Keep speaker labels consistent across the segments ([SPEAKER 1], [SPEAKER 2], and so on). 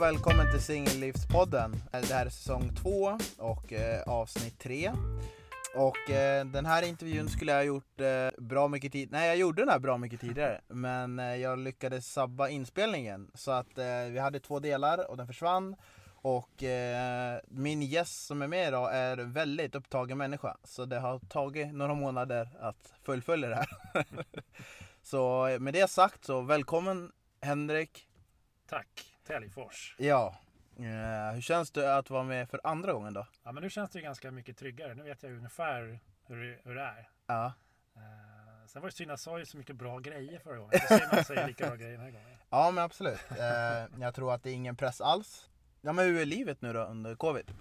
[SPEAKER 1] och välkommen till Singellivspodden. Eh, det här är säsong två och eh, avsnitt tre. Och eh, den här intervjun skulle jag ha gjort eh, bra mycket tid. Nej, jag gjorde den här bra mycket tidigare. Men eh, jag lyckades sabba inspelningen. Så att eh, vi hade två delar och den försvann. Och eh, min gäst som är med idag är väldigt upptagen människa. Så det har tagit några månader att fullfölja det här. så eh, med det sagt så välkommen Henrik.
[SPEAKER 2] Tack, Täljfors.
[SPEAKER 1] Ja. Eh, hur känns det att vara med för andra gången då?
[SPEAKER 2] Ja, men nu känns det ju ganska mycket tryggare. Nu vet jag ungefär hur det, hur det är.
[SPEAKER 1] Ja.
[SPEAKER 2] Eh, sen var det synd, jag sa ju så mycket bra grejer förra gången. Det ser man säger lika bra grejer den här gången.
[SPEAKER 1] Ja men absolut. Eh, jag tror att det är ingen press alls. Ja men hur är livet nu då under covid?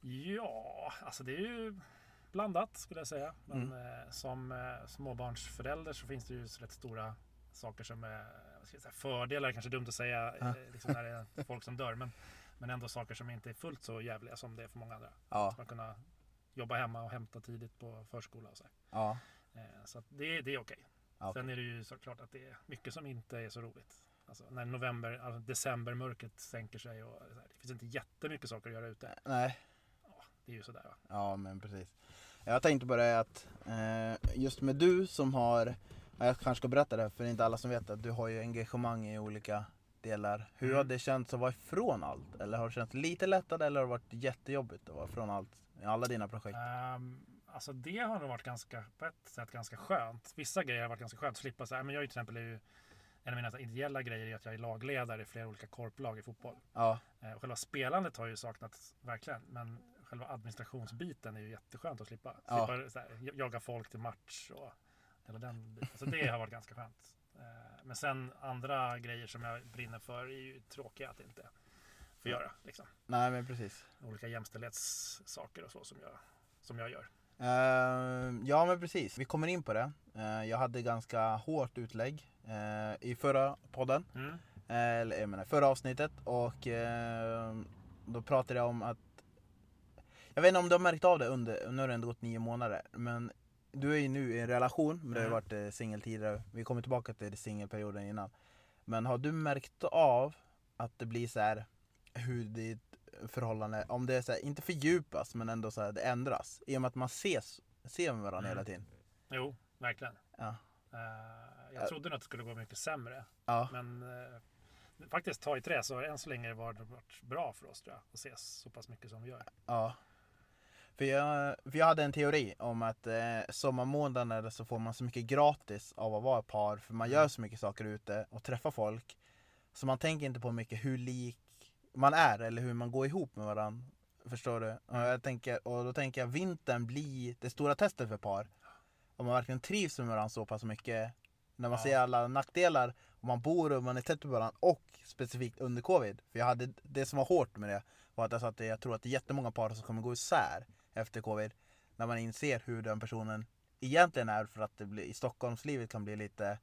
[SPEAKER 2] Ja, alltså det är ju blandat skulle jag säga. Men
[SPEAKER 1] Mm.
[SPEAKER 2] eh, som eh, småbarnsförälder så finns det ju så rätt stora saker som är vad ska säga, fördelar, kanske dumt att säga
[SPEAKER 1] Ja.
[SPEAKER 2] eh, liksom när det är folk som dör. Men, men ändå saker som inte är fullt så jävliga som det är för många andra.
[SPEAKER 1] Ja.
[SPEAKER 2] Att man kunna jobba hemma och hämta tidigt på förskola och så.
[SPEAKER 1] Ja.
[SPEAKER 2] Eh, Så det, det är okej.
[SPEAKER 1] Ja,
[SPEAKER 2] Sen är det ju såklart att det är mycket som inte är så roligt. Alltså när november, alltså decembermörkret sänker sig och så här, det finns inte jättemycket saker att göra ute.
[SPEAKER 1] Nej.
[SPEAKER 2] Det är ju sådär va.
[SPEAKER 1] Ja men precis. Jag tänkte på det att eh, just med du som har, ja, jag kanske ska berätta det för det är inte alla som vet att du har ju engagemang i olika delar. Hur
[SPEAKER 2] Mm.
[SPEAKER 1] har det känts att vara ifrån allt? Eller har det känts lite lättare eller har det varit jättejobbigt att vara ifrån allt? I alla dina projekt?
[SPEAKER 2] Ehm, alltså det har nog varit ganska, på ett sätt ganska skönt. Vissa grejer har varit ganska skönt att slippa. Så här, men jag är ju till exempel ju, en av mina ideella grejer är att jag är lagledare i flera olika korplag i fotboll.
[SPEAKER 1] Ja.
[SPEAKER 2] Eh, Själva spelandet har ju saknats verkligen. Men själva administrationsbiten är ju jätteskönt att slippa.
[SPEAKER 1] Ja.
[SPEAKER 2] Slippa så här, jaga folk till match och hela den biten. Så det har varit ganska skönt. Eh, Men sen andra grejer som jag brinner för är ju tråkiga att inte få göra. Liksom.
[SPEAKER 1] Nej men precis.
[SPEAKER 2] Olika jämställdhetssaker och så som jag, som jag gör.
[SPEAKER 1] Eh, ja men precis, vi kommer in på det. Eh, jag hade ganska hårt utlägg eh, i förra podden.
[SPEAKER 2] Mm.
[SPEAKER 1] Eller jag menar förra avsnittet och då pratade jag om att Jag vet inte om du har märkt av det under, nu har det ändå gått nio månader men Du är ju nu i en relation, men du har ju
[SPEAKER 2] Mm.
[SPEAKER 1] varit eh, singel tidigare Vi kommer tillbaka till singelperioden innan Men har du märkt av att det blir så här hur ditt förhållande, om det är så här, inte fördjupas men ändå så här, det ändras I och med att man ses, ser varandra
[SPEAKER 2] Mm.
[SPEAKER 1] hela tiden
[SPEAKER 2] Jo, verkligen.
[SPEAKER 1] Ja,
[SPEAKER 2] Eh, jag trodde nog att det skulle gå mycket sämre.
[SPEAKER 1] ja,
[SPEAKER 2] Men eh, faktiskt ta i trä så har det än så länge varit, varit bra för oss tror jag. Att ses så pass mycket som vi gör.
[SPEAKER 1] Ja. För jag, för jag hade en teori om att eh, sommarmånaderna så får man så mycket gratis av att vara ett par. För man gör så mycket saker ute och träffar folk. Så man tänker inte på mycket hur lik man är eller hur man går ihop med varandra. Förstår du? Och, jag tänker, och då tänker jag vintern blir det stora testet för par. Om man verkligen trivs med varandra så pass mycket. När man
[SPEAKER 2] Ja.
[SPEAKER 1] ser alla nackdelar. Om man bor och man är tätt med varandra och specifikt under covid. För jag hade, det som var hårt med det var att jag sa att jag tror att det är jättemånga par som kommer gå isär efter covid. När man inser hur den personen egentligen är för att det blir, i Stockholmslivet kan bli lite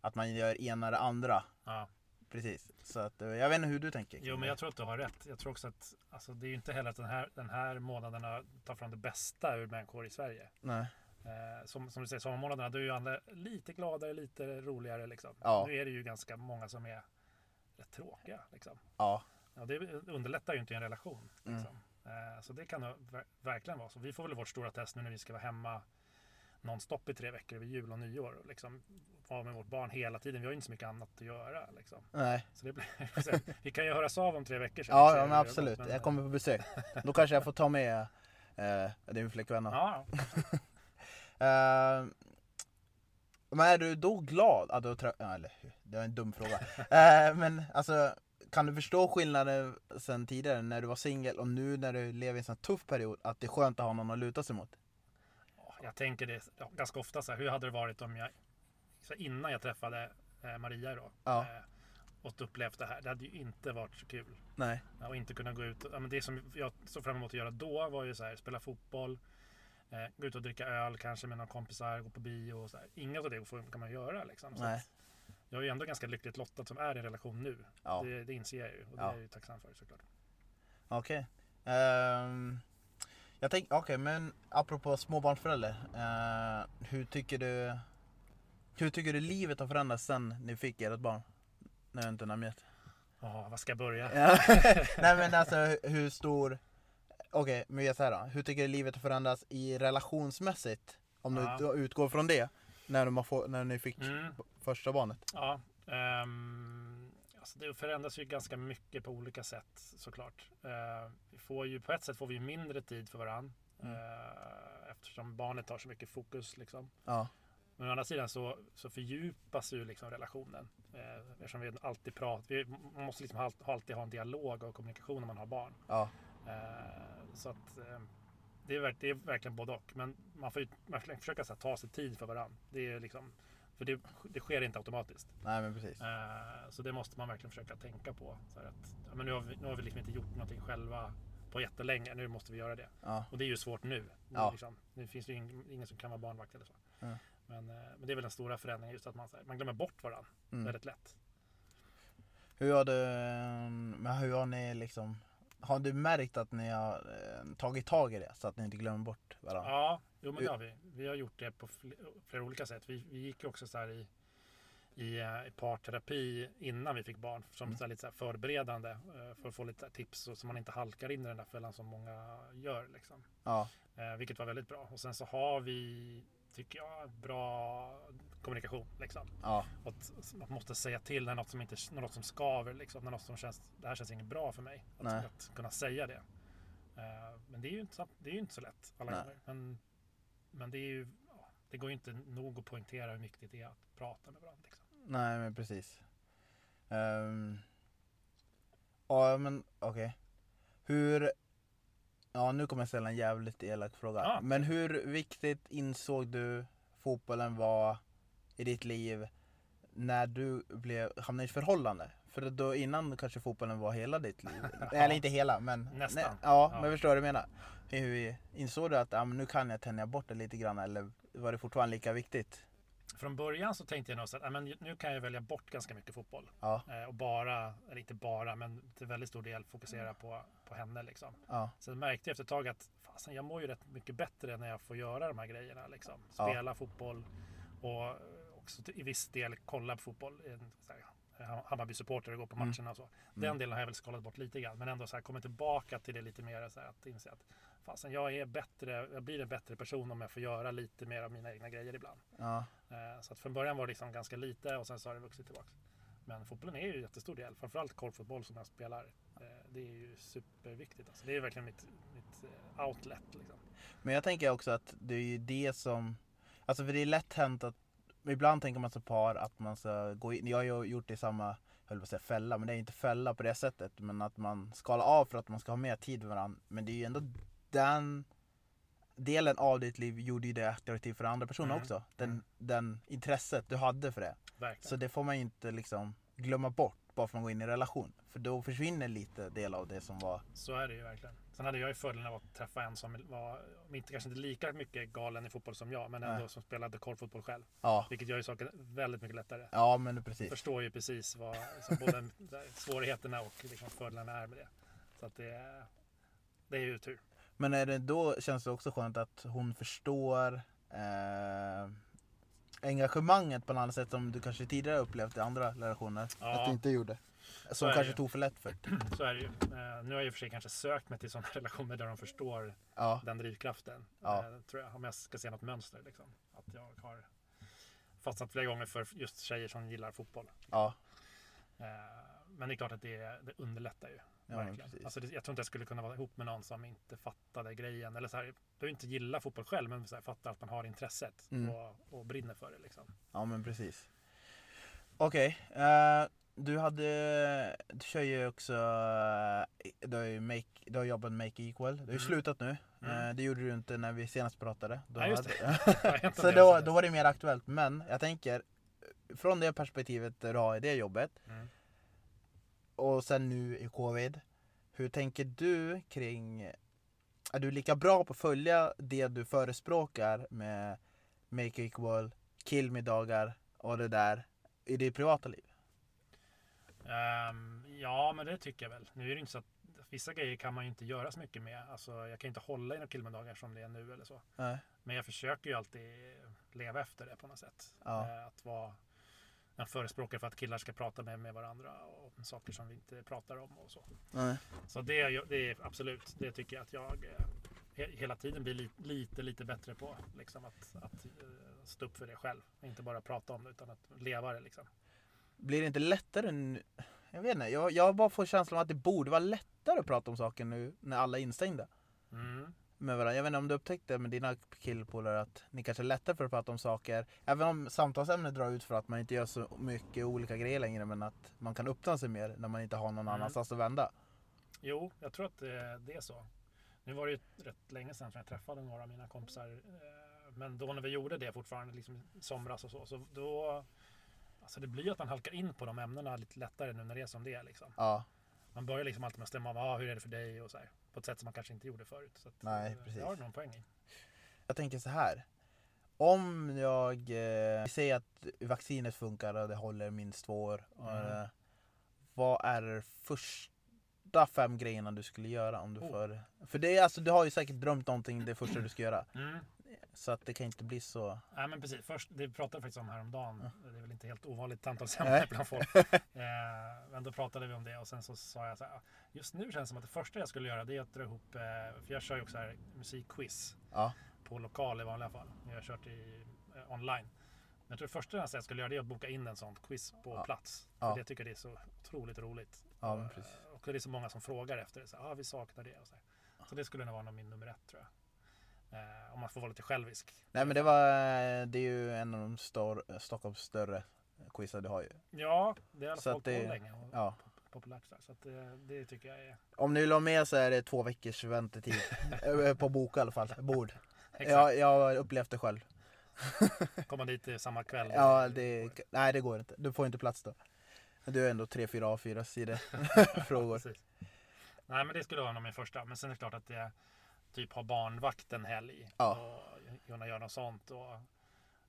[SPEAKER 1] att man gör ena eller andra.
[SPEAKER 2] Ja.
[SPEAKER 1] Precis. Så att, eh, jag vet inte hur du tänker.
[SPEAKER 2] Jo, men jag tror att du har rätt. Jag tror också att alltså, det är ju inte heller att den här, den här månaderna tar fram det bästa ur människor i Sverige.
[SPEAKER 1] Nej.
[SPEAKER 2] Eh, som, som du säger, sommarmånaderna, då är ju alla lite gladare, lite roligare liksom.
[SPEAKER 1] Ja.
[SPEAKER 2] Nu är det ju ganska många som är rätt tråkiga liksom.
[SPEAKER 1] Ja.
[SPEAKER 2] Ja, det underlättar ju inte en relation.
[SPEAKER 1] Mm.
[SPEAKER 2] Liksom. Eh, Så det kan verkligen vara så. Vi får väl vårt stora test nu när vi ska vara hemma nonstop i tre veckor över jul och nyår. Och liksom vara med vårt barn hela tiden. Vi har ju inte så mycket annat att göra. Liksom.
[SPEAKER 1] Nej.
[SPEAKER 2] Så det blir, vi kan ju höras av om tre veckor sen.
[SPEAKER 1] Ja, men absolut.
[SPEAKER 2] men-
[SPEAKER 1] Jag kommer på besök. Då kanske jag får ta med eh, din flickvän. då.
[SPEAKER 2] Ja,
[SPEAKER 1] Eh, men är du då glad att träffat... Ja, eller det var en dum fråga. Eh, men alltså, kan du förstå skillnaden sen tidigare när du var singel och nu när du lever i en sån tuff period? Att det är skönt att ha någon att luta sig mot?
[SPEAKER 2] Ja, jag tänker det ja, ganska ofta så här. Hur hade det varit om jag innan jag träffade eh, Maria då.
[SPEAKER 1] Ja.
[SPEAKER 2] Eh, och upplevt det här. Det hade ju inte varit så kul.
[SPEAKER 1] Nej.
[SPEAKER 2] Ja, Och inte kunna gå ut. Ja, men det som jag såg fram emot att göra då var ju så här, spela fotboll. Eh, gå ut och dricka öl kanske med några kompisar, gå på bio och så här. Inget av det kan man göra liksom. Så
[SPEAKER 1] Nej.
[SPEAKER 2] Jag är ju ändå ganska lyckligt lottad som är i relation nu.
[SPEAKER 1] Ja.
[SPEAKER 2] Det, det inser jag ju och det
[SPEAKER 1] Ja.
[SPEAKER 2] är jag ju tacksam för såklart.
[SPEAKER 1] Okej. Ehm, jag tänker, okej men apropå småbarnsförälder. eh, hur tycker du Hur tycker du livet har förändrats sen ni fick ert barn? Nu har jag inte namngett.
[SPEAKER 2] Ja, vad ska jag börja?
[SPEAKER 1] Ja. Nej men alltså hur stor, okej men vi gör så här då. Hur tycker du livet har förändrats i relationsmässigt? Om
[SPEAKER 2] Ja.
[SPEAKER 1] du utgår från det, när, de har få, när ni fick
[SPEAKER 2] Mm.
[SPEAKER 1] första barnet.
[SPEAKER 2] Ja, ehm, alltså det förändras ju ganska mycket på olika sätt såklart. Eh, vi får ju, på ett sätt får vi mindre tid för varandra.
[SPEAKER 1] Mm.
[SPEAKER 2] Eh, eftersom barnet tar så mycket fokus. Liksom.
[SPEAKER 1] Ja,
[SPEAKER 2] Men å andra sidan så, så fördjupas ju liksom relationen. Eh, eftersom vi alltid pratar, vi man måste liksom alltid ha en dialog och kommunikation när man har barn.
[SPEAKER 1] ja,
[SPEAKER 2] Eh, så att eh, det är, det är verkligen både och. Men man får ju verkligen försöka så här, ta sig tid för varandra. Det är liksom, för det, det sker inte automatiskt.
[SPEAKER 1] nej men precis.
[SPEAKER 2] Eh, så det måste man verkligen försöka tänka på. Så att, ja, men nu, har vi, nu har vi liksom inte gjort någonting själva på jättelänge. Nu måste vi göra det.
[SPEAKER 1] Ja,
[SPEAKER 2] Och det är ju svårt nu. Nu,
[SPEAKER 1] Ja.
[SPEAKER 2] liksom, nu finns det ju ingen, ingen som kan vara barnvakt eller så.
[SPEAKER 1] Ja.
[SPEAKER 2] Men, eh, men det är väl den stora förändringen. Just att man, här, man glömmer bort varandra
[SPEAKER 1] mm.
[SPEAKER 2] väldigt lätt.
[SPEAKER 1] Hur har du, men hur har ni liksom, har du märkt att ni har eh, tagit tag i det så att ni inte glömmer bort varandra?
[SPEAKER 2] Ja, jo, men det har vi. Vi har gjort det på fl- flera olika sätt. Vi, vi gick också så här i, i, eh, i parterapi innan vi fick barn. Som
[SPEAKER 1] Mm.
[SPEAKER 2] så lite så förberedande eh, för att få lite tips så, så man inte halkar in i den där fällan som många gör. Liksom.
[SPEAKER 1] Ja,
[SPEAKER 2] Eh, vilket var väldigt bra. Och sen så har vi, tycker jag, bra kommunikation. Liksom.
[SPEAKER 1] ja,
[SPEAKER 2] att man måste säga till när något som, inte, när något som skaver. Liksom. När något som känns, det här känns inget bra för mig. Att, att kunna säga det. Eh, men det är ju inte, så- det är ju inte så lätt alla
[SPEAKER 1] Nej.
[SPEAKER 2] gånger. Men, men det är ju, det går ju inte nog att poängtera hur viktigt det är att prata med varandra. Liksom.
[SPEAKER 1] nej men precis. Um, ja men okej. Hur, ja nu kommer jag ställa en jävligt elak fråga.
[SPEAKER 2] Ja.
[SPEAKER 1] Men hur viktigt insåg du fotbollen var i ditt liv när du blev, hamnade i ett förhållande? För då innan kanske fotbollen var hela ditt liv. Eller inte hela men
[SPEAKER 2] Nästan.
[SPEAKER 1] nä- ja,
[SPEAKER 2] Ja.
[SPEAKER 1] men förstår du vad jag menar? Hur insåg du att ja, nu kan jag tänja bort det lite grann eller var det fortfarande lika viktigt?
[SPEAKER 2] Från början så tänkte jag nog så att men nu kan jag välja bort ganska mycket fotboll.
[SPEAKER 1] Ja,
[SPEAKER 2] Eh, och bara, eller inte bara, men till väldigt stor del fokusera på, på henne. Liksom.
[SPEAKER 1] ja,
[SPEAKER 2] Sen märkte jag efter ett tag att fasen, jag mår ju rätt mycket bättre när jag får göra de här grejerna. Liksom.
[SPEAKER 1] Ja.
[SPEAKER 2] Spela fotboll och också till, i viss del kolla på fotboll. Här, Hammarby-supporter och gå på
[SPEAKER 1] Mm.
[SPEAKER 2] matcherna och så. Den delen har jag väl skalat bort lite grann. Men ändå så här, kommit tillbaka till det lite mer. Så här, att inse att fasen, jag, är bättre, jag blir en bättre person om jag får göra lite mer av mina egna grejer ibland.
[SPEAKER 1] ja,
[SPEAKER 2] Eh, Så att från början var det liksom ganska lite och sen så har det vuxit tillbaka. Men fotbollen är ju en jättestor del. Framförallt korpfotboll som jag spelar. Det är ju superviktigt. Alltså. Det är verkligen mitt, mitt eh, outlet. Liksom.
[SPEAKER 1] Men jag tänker också att det är ju det som, alltså för det är lätt hänt att, ibland tänker man som par att man ska gå in, jag har ju gjort det i samma, höll på att säga fälla, men det är inte fälla på det sättet, men att man skalar av för att man ska ha mer tid med varandra. Men det är ju ändå den delen av ditt liv gjorde ju det attraktivt för andra personer
[SPEAKER 2] Mm.
[SPEAKER 1] också. Den,
[SPEAKER 2] Mm.
[SPEAKER 1] den intresset du hade för det.
[SPEAKER 2] Verkligen.
[SPEAKER 1] Så det får man ju inte liksom glömma bort bara för att man går in i relation. För då försvinner lite del av det som var,
[SPEAKER 2] Så är det ju verkligen. Sen hade jag ju fördelen av att träffa en som var, inte kanske inte lika mycket galen i fotboll som jag, men ändå
[SPEAKER 1] Nej.
[SPEAKER 2] som spelade korpfotboll själv.
[SPEAKER 1] ja,
[SPEAKER 2] Vilket gör ju saken väldigt mycket lättare.
[SPEAKER 1] ja men precis.
[SPEAKER 2] Förstår ju precis vad liksom, både svårigheterna och liksom, fördelarna är med det. Så att det, det är ju tur.
[SPEAKER 1] Men är det då känns det också skönt att hon förstår eh, engagemanget på ett annat sätt som du kanske tidigare upplevt i andra relationer.
[SPEAKER 2] Ja.
[SPEAKER 1] Att du inte gjorde. Som kanske tog för lätt för det.
[SPEAKER 2] Så är det ju. Eh, nu har jag i och för sig kanske sökt mig till sådana relationer där de förstår
[SPEAKER 1] Ja,
[SPEAKER 2] den drivkraften.
[SPEAKER 1] Ja.
[SPEAKER 2] Eh, tror jag, om jag ska se något mönster. Liksom. Att jag har fastnat flera gånger för just tjejer som gillar fotboll.
[SPEAKER 1] ja,
[SPEAKER 2] Eh, men det är klart att det, det underlättar ju.
[SPEAKER 1] Ja men
[SPEAKER 2] verkligen.
[SPEAKER 1] precis.
[SPEAKER 2] Alltså det, jag tror inte jag skulle kunna vara ihop med någon som inte fattade grejen. Eller så här, behöver inte gilla fotboll själv, men så här, fattar att man har intresset
[SPEAKER 1] Mm.
[SPEAKER 2] och, och brinner för det. Liksom.
[SPEAKER 1] Ja men precis. Okej, eh, du hade, du kör ju också, eh, du har ju make, du har jobbat med Make Equal. Du har ju
[SPEAKER 2] Mm.
[SPEAKER 1] slutat nu.
[SPEAKER 2] Mm.
[SPEAKER 1] Eh, det gjorde du inte när vi senast pratade. Då
[SPEAKER 2] Nej, just inte
[SPEAKER 1] Så då,
[SPEAKER 2] det
[SPEAKER 1] då var det mer aktuellt. Men jag tänker, från det perspektivet du har i det jobbet
[SPEAKER 2] Mm.
[SPEAKER 1] Och sen nu i covid. Hur tänker du kring, är du lika bra på att följa det du förespråkar med Make Equal, killmiddagar och det där i ditt privata liv?
[SPEAKER 2] Ehm, ja, men det tycker jag väl. Nu är det inte så att vissa grejer kan man ju inte göra så mycket med. Alltså, jag kan inte hålla i några killmiddagar som det är nu eller så.
[SPEAKER 1] Nej.
[SPEAKER 2] Men jag försöker ju alltid leva efter det på något sätt.
[SPEAKER 1] Ja.
[SPEAKER 2] Eh, Att vara en förespråkare för att killar ska prata med, med varandra om saker som vi inte pratar om och så.
[SPEAKER 1] Nej.
[SPEAKER 2] Så det, det är absolut, det tycker jag att jag eh, he- hela tiden blir lite, lite, lite bättre på. Liksom att, att eh, stå upp för det själv. Inte bara prata om det utan att leva det liksom.
[SPEAKER 1] Blir det inte lättare nu? Jag vet inte, jag, jag bara får känslan av att det borde vara lättare att prata om saker nu när alla är instängda
[SPEAKER 2] Mm.
[SPEAKER 1] Med varandra. Jag vet inte om du upptäckte med dina killpolare att ni kanske är lättare för att prata om saker. Även om samtalsämnet drar ut för att man inte gör så mycket olika grejer längre men att man kan öppna sig mer när man inte har någon
[SPEAKER 2] Mm.
[SPEAKER 1] annanstans att vända.
[SPEAKER 2] Jo, jag tror att det, är så. Nu var det ju rätt länge sedan som jag träffade några av mina kompisar. eh, Men då när vi gjorde det fortfarande, liksom i somras och så, så då... Alltså det blir ju att man halkar in på de ämnena lite lättare nu när det är som det är. Liksom.
[SPEAKER 1] Ja,
[SPEAKER 2] Man börjar liksom alltid med att stämma av, ah, hur är det för dig och så här. På ett sätt som man kanske inte gjorde förut. Så att,
[SPEAKER 1] Nej,
[SPEAKER 2] eh,
[SPEAKER 1] precis.
[SPEAKER 2] Det har någon poäng i.
[SPEAKER 1] jag tänker så här. Om jag eh, säger att vaccinet funkar och det håller minst två år.
[SPEAKER 2] Mm.
[SPEAKER 1] Eh, vad är det första fem grejerna du skulle göra om du
[SPEAKER 2] Oh.
[SPEAKER 1] får... För det är alltså, du har ju säkert drömt någonting det första du ska göra.
[SPEAKER 2] Mm.
[SPEAKER 1] Så att det kan inte bli så...
[SPEAKER 2] Nej men precis, först, det pratade vi faktiskt om häromdagen. Det är väl inte helt ovanligt samtalsämne bland folk. eh, men då pratade vi om det och sen så sa jag så här. Just nu känns det som att det första jag skulle göra det är att dra ihop, eh, för jag kör ju också här musikquiz
[SPEAKER 1] Ja.
[SPEAKER 2] på lokal i vanliga fall. Jag har kört i, eh, online. Men jag tror det första jag skulle göra det är att boka in en sån quiz på
[SPEAKER 1] Ja.
[SPEAKER 2] plats. För
[SPEAKER 1] Ja.
[SPEAKER 2] det tycker jag det är så otroligt roligt.
[SPEAKER 1] Ja,
[SPEAKER 2] och, och det är så många som frågar efter det. Så, ah, vi saknar det. Och så, här. så det skulle nog vara min nummer ett tror jag. Eh, om man får vara lite självisk.
[SPEAKER 1] Nej men det var... Det är ju en av de stor, Stockholms större quizar du har ju.
[SPEAKER 2] Ja, det har
[SPEAKER 1] att det-
[SPEAKER 2] på länge och
[SPEAKER 1] Ja.
[SPEAKER 2] populärt där. Så att det, det tycker jag är
[SPEAKER 1] Om ni vill ha med så är det två veckors väntetid. Eh, på bok i alla fall. Bord.
[SPEAKER 2] exakt.
[SPEAKER 1] Ja, jag har upplevt det själv.
[SPEAKER 2] Komma dit samma kväll.
[SPEAKER 1] Ja, det, nej det går inte. Du får inte plats då. Du är ändå 3-4 A4 sidor frågor.
[SPEAKER 2] Precis. Nej, men det skulle vara nog min första. Men sen är det klart att det typ ha barnvakt en helg.
[SPEAKER 1] Ja.
[SPEAKER 2] Och kunna göra något sånt. Och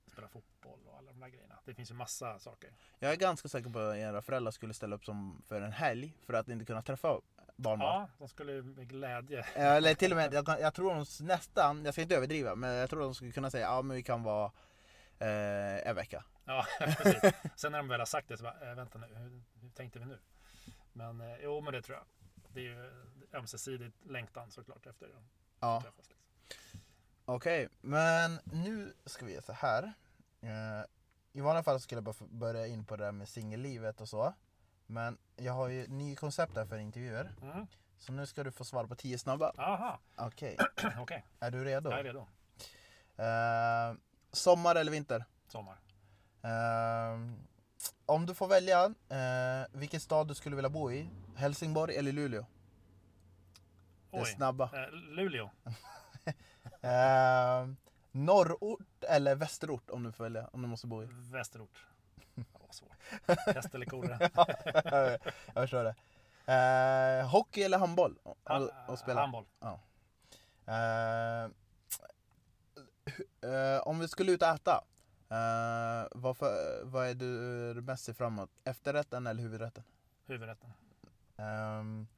[SPEAKER 2] spela fotboll och alla de där grejerna. Det finns ju massa saker.
[SPEAKER 1] Jag är ganska säker på att era föräldrar skulle ställa upp som för en helg för att inte kunna träffa barnbarn.
[SPEAKER 2] Ja, de skulle ju med glädje.
[SPEAKER 1] Eller till och med, jag, jag tror de nästan, jag ska inte överdriva, men jag tror de skulle kunna säga ja men vi kan vara eh, en vecka.
[SPEAKER 2] Ja, precis. Sen när de väl har sagt det så bara, äh, vänta nu, hur, hur tänkte vi nu? Men eh, jo, men det tror jag. Det är ju ömsesidigt längtan såklart efter
[SPEAKER 1] Ja.
[SPEAKER 2] träffas. Liksom.
[SPEAKER 1] Okej, men nu ska vi göra så här. Eh, I vanliga fall skulle jag bara börja in på det där med singellivet och så. Men jag har ju ny koncept här för intervjuer.
[SPEAKER 2] Mm.
[SPEAKER 1] Så nu ska du få svara på 10 snabba.
[SPEAKER 2] Aha,
[SPEAKER 1] Okej,
[SPEAKER 2] okej.
[SPEAKER 1] är du redo?
[SPEAKER 2] Jag är redo.
[SPEAKER 1] Eh, sommar eller vinter?
[SPEAKER 2] Sommar.
[SPEAKER 1] Eh, om du får välja eh, vilken stad du skulle vilja bo i, Helsingborg eller Luleå? Det
[SPEAKER 2] Oj.
[SPEAKER 1] snabba.
[SPEAKER 2] Eh, Luleå.
[SPEAKER 1] Eh, norrort eller västerort om du får välja, om du måste bo i?
[SPEAKER 2] Västerort. Det var svårt. Häst eller kolera?
[SPEAKER 1] jag förstår det. Eh, hockey eller handboll? Och,
[SPEAKER 2] Ha-
[SPEAKER 1] och spela?
[SPEAKER 2] Handboll.
[SPEAKER 1] Eh, eh, om vi skulle ut och äta, eh, vad, för, vad är du mest ser fram emot? Efterrätten eller huvudrätten?
[SPEAKER 2] Huvudrätten.
[SPEAKER 1] Um,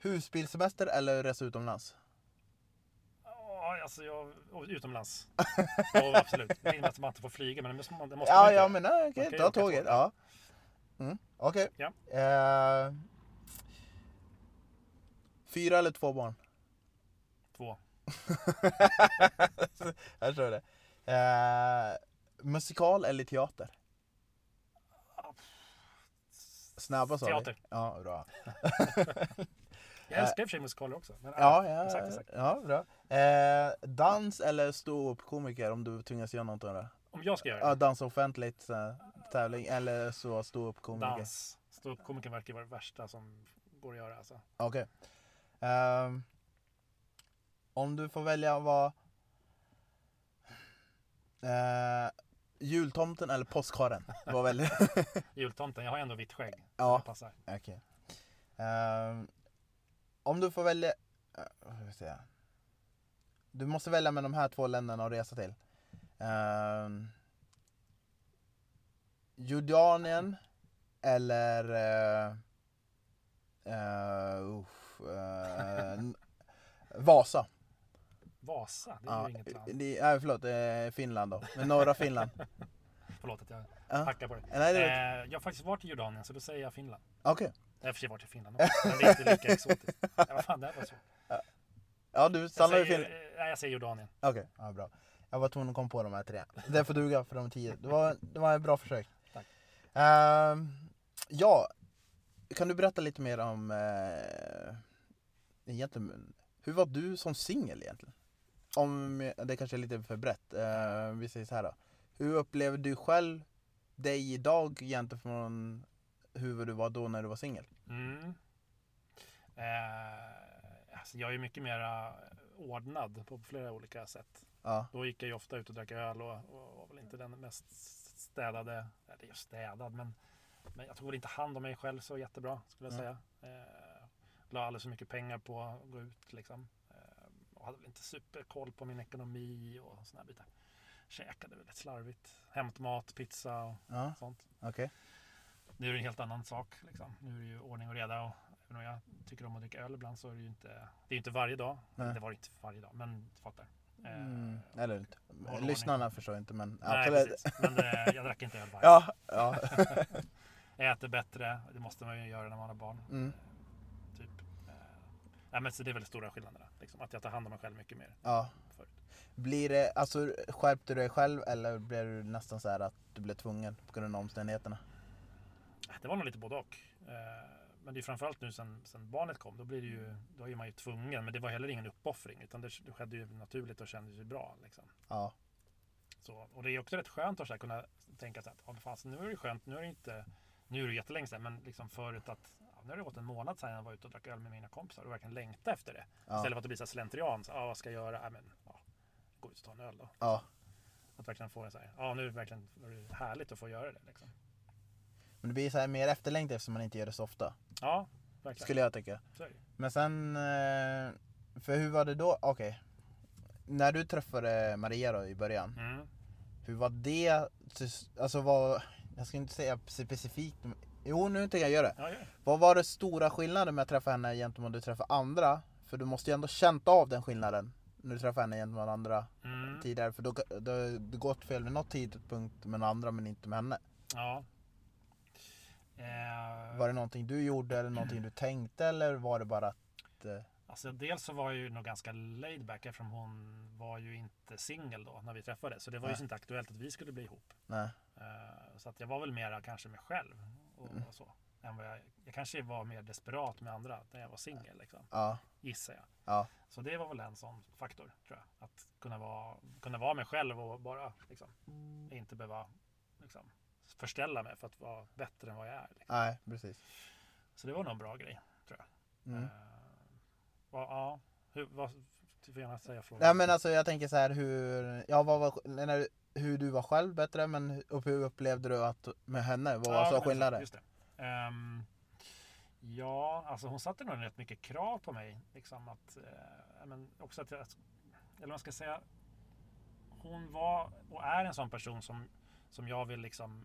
[SPEAKER 1] husbilsemester eller resa utomlands?
[SPEAKER 2] Ja, alltså jag... Utomlands. Ja, absolut. Det är att man inte får flyga, men det måste man, det måste
[SPEAKER 1] Ja,
[SPEAKER 2] man
[SPEAKER 1] ja men nej, okej, ta tåget.
[SPEAKER 2] tåg.
[SPEAKER 1] Ja. Mm, okej.
[SPEAKER 2] Ja.
[SPEAKER 1] Eh, fyra eller två barn?
[SPEAKER 2] Två.
[SPEAKER 1] Jag tror det. Eh, musikal eller teater? Snabba sa vi.
[SPEAKER 2] Teater.
[SPEAKER 1] Ja, bra.
[SPEAKER 2] Jag älskar i och för sig musikaler också. Men,
[SPEAKER 1] Ja, ja,
[SPEAKER 2] exakt, exakt.
[SPEAKER 1] ja bra. Eh, dans eller stå upp komiker om du tvingas göra något av det?
[SPEAKER 2] Om jag ska göra
[SPEAKER 1] Ja,
[SPEAKER 2] det.
[SPEAKER 1] dansa offentligt, så här, tävling, eller så stå upp komiker.
[SPEAKER 2] Dans. Stå upp komiker verkar vara det värsta som går att göra. Alltså.
[SPEAKER 1] Okej. Ehm, om du får välja vad... Uh, jultomten eller påskharen? Vad väljer
[SPEAKER 2] Jultomten, jag har ändå vitt skägg.
[SPEAKER 1] Ja.
[SPEAKER 2] Det passar.
[SPEAKER 1] Okej. Om du får välja... Uh, vad ska jag? Du måste välja med de här två länderna att resa till. Um, Jordanien eller... Uh, uh, uh, Vasa.
[SPEAKER 2] Vasa, det är ju inget land.
[SPEAKER 1] det, nej, förlåt, eh, Finland då. Men norra Finland.
[SPEAKER 2] Förlåt att jag
[SPEAKER 1] Ja.
[SPEAKER 2] hackar på det.
[SPEAKER 1] Nej, det
[SPEAKER 2] Eh, jag har faktiskt varit i Jordanien så då säger jag Finland.
[SPEAKER 1] Okej.
[SPEAKER 2] Jag har för sig varit i Finland också, men det är inte lika exotiskt. Ja, vad fan, det här var svårt.
[SPEAKER 1] Ja, du stannar i Finland.
[SPEAKER 2] nej, jag säger Jordanien.
[SPEAKER 1] Okej, ja, bra. Jag var tvungen att komma på de här tre. Det får duga för de tio. Det var, det var ett bra försök.
[SPEAKER 2] Tack.
[SPEAKER 1] Ehm, ja, kan du berätta lite mer om uh, egentligen, hur var du som singel egentligen? Om, det kanske är lite för brett. Eh, vi säger så här då. Hur upplever du själv dig idag jämfört från hur du var då när du var singel?
[SPEAKER 2] Mm. Eh, alltså jag är mycket mer ordnad på flera olika sätt.
[SPEAKER 1] Ja,
[SPEAKER 2] Då gick jag ju ofta ut och drack öl och, och var väl inte den mest städade, eller just städad, men, men jag tog väl inte hand om mig själv så jättebra skulle jag
[SPEAKER 1] Mm.
[SPEAKER 2] säga. Eh, la alldeles för mycket pengar på att gå ut liksom. Eh, och hade väl inte superkoll på min ekonomi och sådana bitar. Käkade väldigt slarvigt. Hämtmat, pizza och
[SPEAKER 1] ja
[SPEAKER 2] sånt.
[SPEAKER 1] okej.
[SPEAKER 2] Nu är det en helt annan sak. Liksom. Nu är det ju ordning och reda. Och även om jag tycker om att dricka öl ibland så är det ju inte, det är inte varje dag.
[SPEAKER 1] Nej.
[SPEAKER 2] Det var det inte varje dag, men du fattar. Eh,
[SPEAKER 1] Mm, eller inte. Lyssnarna förstår inte men
[SPEAKER 2] Nej,
[SPEAKER 1] absolut.
[SPEAKER 2] precis. Men eh, jag drack inte öl varje
[SPEAKER 1] Ja, ja.
[SPEAKER 2] Jag äter bättre. Det måste man ju göra när man har barn.
[SPEAKER 1] Mm.
[SPEAKER 2] Typ. Eh, nej, men så det är väl stora skillnaderna. Liksom. Att jag tar hand om mig själv mycket mer.
[SPEAKER 1] ja.
[SPEAKER 2] Förut.
[SPEAKER 1] Blir det, alltså skärpte du dig själv eller blev du nästan så här att du blev tvungen på grund av omständigheterna?
[SPEAKER 2] Det var nog lite både och. Eh, Men det är framförallt nu sen, sen barnet kom. Då, blir det ju, då är man ju tvungen. Men det var heller ingen uppoffring. Utan det, det skedde ju naturligt och kändes ju bra. Liksom.
[SPEAKER 1] Ja,
[SPEAKER 2] Så, och det är också rätt skönt att så här kunna tänka så att fan, så nu är det skönt, nu är det inte, nu är det jättelänge sedan, men liksom förut att ja, nu har det gått en månad sedan jag var ute och drack öl med mina kompisar och verkligen längta efter det.
[SPEAKER 1] ja,
[SPEAKER 2] Istället för att det blir så här slentrian, så, ja, vad ska jag göra? Ja, men, ja, gå ut och ta en öl då.
[SPEAKER 1] ja.
[SPEAKER 2] Att verkligen få det så här, ja nu är det verkligen härligt att få göra det. Liksom.
[SPEAKER 1] Men det blir så här mer efterlängtat eftersom man inte gör det så ofta.
[SPEAKER 2] Ja, verkligen.
[SPEAKER 1] Skulle jag tycka. Men sen, eh, för hur var det då? Okej. När du träffade Maria då i början,
[SPEAKER 2] Mm.
[SPEAKER 1] hur var det? Alltså vad, jag ska inte säga specifikt, jo nu tänker jag göra det.
[SPEAKER 2] Ja.
[SPEAKER 1] Vad var det stora skillnaden med att träffa henne gentemot att du träffade andra? För du måste ju ändå känt av den skillnaden när du träffade henne gentemot andra
[SPEAKER 2] Mm.
[SPEAKER 1] tidigare. För då då har det gått fel vid något tidpunkt med andra men inte med henne.
[SPEAKER 2] ja. Eh,
[SPEAKER 1] Var det någonting du gjorde eller någonting du tänkte eller var det bara att... eh,
[SPEAKER 2] Alltså dels så var jag ju nog ganska laid back eftersom hon var ju inte singel då när vi träffades. Så det var ju
[SPEAKER 1] Nej.
[SPEAKER 2] inte aktuellt att vi skulle bli ihop.
[SPEAKER 1] Nej.
[SPEAKER 2] Eh, Så att jag var väl mera kanske mig själv och,
[SPEAKER 1] Mm.
[SPEAKER 2] och så. Än vad jag, jag kanske var mer desperat med andra när jag var singel liksom,
[SPEAKER 1] Ja.
[SPEAKER 2] gissar jag.
[SPEAKER 1] Ja.
[SPEAKER 2] Så det var väl en sån faktor tror jag. Att kunna vara, kunna vara mig själv och bara liksom, inte behöva liksom, förställa mig för att vara bättre än vad jag är. Liksom.
[SPEAKER 1] Nej, precis.
[SPEAKER 2] Så det var nog en bra grej tror jag.
[SPEAKER 1] Mm.
[SPEAKER 2] Eh, vad- ja, hur, vad, du får gärna säga frågan.
[SPEAKER 1] Ja men alltså jag tänker så här hur, ja vad var, när, hur du var själv bättre men och hur upplevde du att med henne? Vad var
[SPEAKER 2] Ja,
[SPEAKER 1] så
[SPEAKER 2] men
[SPEAKER 1] skillnaden?
[SPEAKER 2] Just det. Ehm, ja, alltså hon satte nog rätt mycket krav på mig. Liksom att, ja, men också att jag, eller vad man ska säga. Hon var och är en sån person som, som jag vill liksom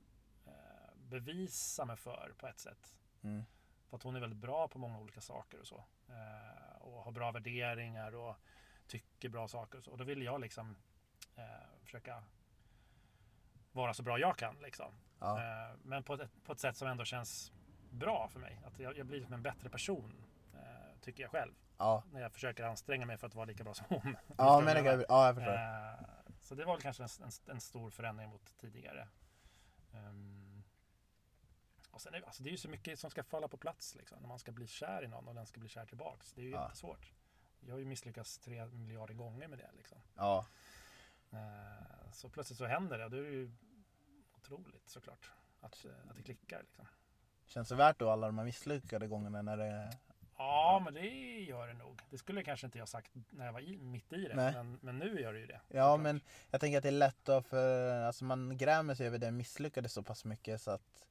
[SPEAKER 2] bevisa mig för på ett sätt.
[SPEAKER 1] Mm.
[SPEAKER 2] För att hon är väldigt bra på många olika saker och så. Eh, och har bra värderingar och tycker bra saker och så. Och då vill jag liksom eh, försöka vara så bra jag kan. Liksom.
[SPEAKER 1] Ja.
[SPEAKER 2] Eh, men på ett, på ett sätt som ändå känns bra för mig. Att jag, jag blir som en bättre person. Eh, tycker jag själv.
[SPEAKER 1] Ja,
[SPEAKER 2] När jag försöker anstränga mig för att vara lika bra som hon.
[SPEAKER 1] ja men det kan, ja jag förstår.
[SPEAKER 2] Eh, så det var väl kanske en, en, en stor förändring mot tidigare. Ehm, och sen är, det- alltså det är ju så mycket som ska falla på plats liksom, när man ska bli kär i någon och den ska bli kär tillbaks. Det är ju
[SPEAKER 1] Ja.
[SPEAKER 2] jättesvårt. Jag har ju misslyckats tre miljarder gånger med det. Liksom.
[SPEAKER 1] Ja,
[SPEAKER 2] Eh, så plötsligt så händer det och då är det ju otroligt såklart att, eh, att det klickar. Liksom.
[SPEAKER 1] känns det värt då alla de här misslyckade gångerna när det...
[SPEAKER 2] Ja, men det gör det nog. Det skulle kanske inte jag sagt när jag var i, mitt i det. Men, men nu gör det ju det.
[SPEAKER 1] Ja
[SPEAKER 2] såklart.
[SPEAKER 1] men jag tänker att det är lätt då för, alltså man grämer sig över det misslyckade så pass mycket så att,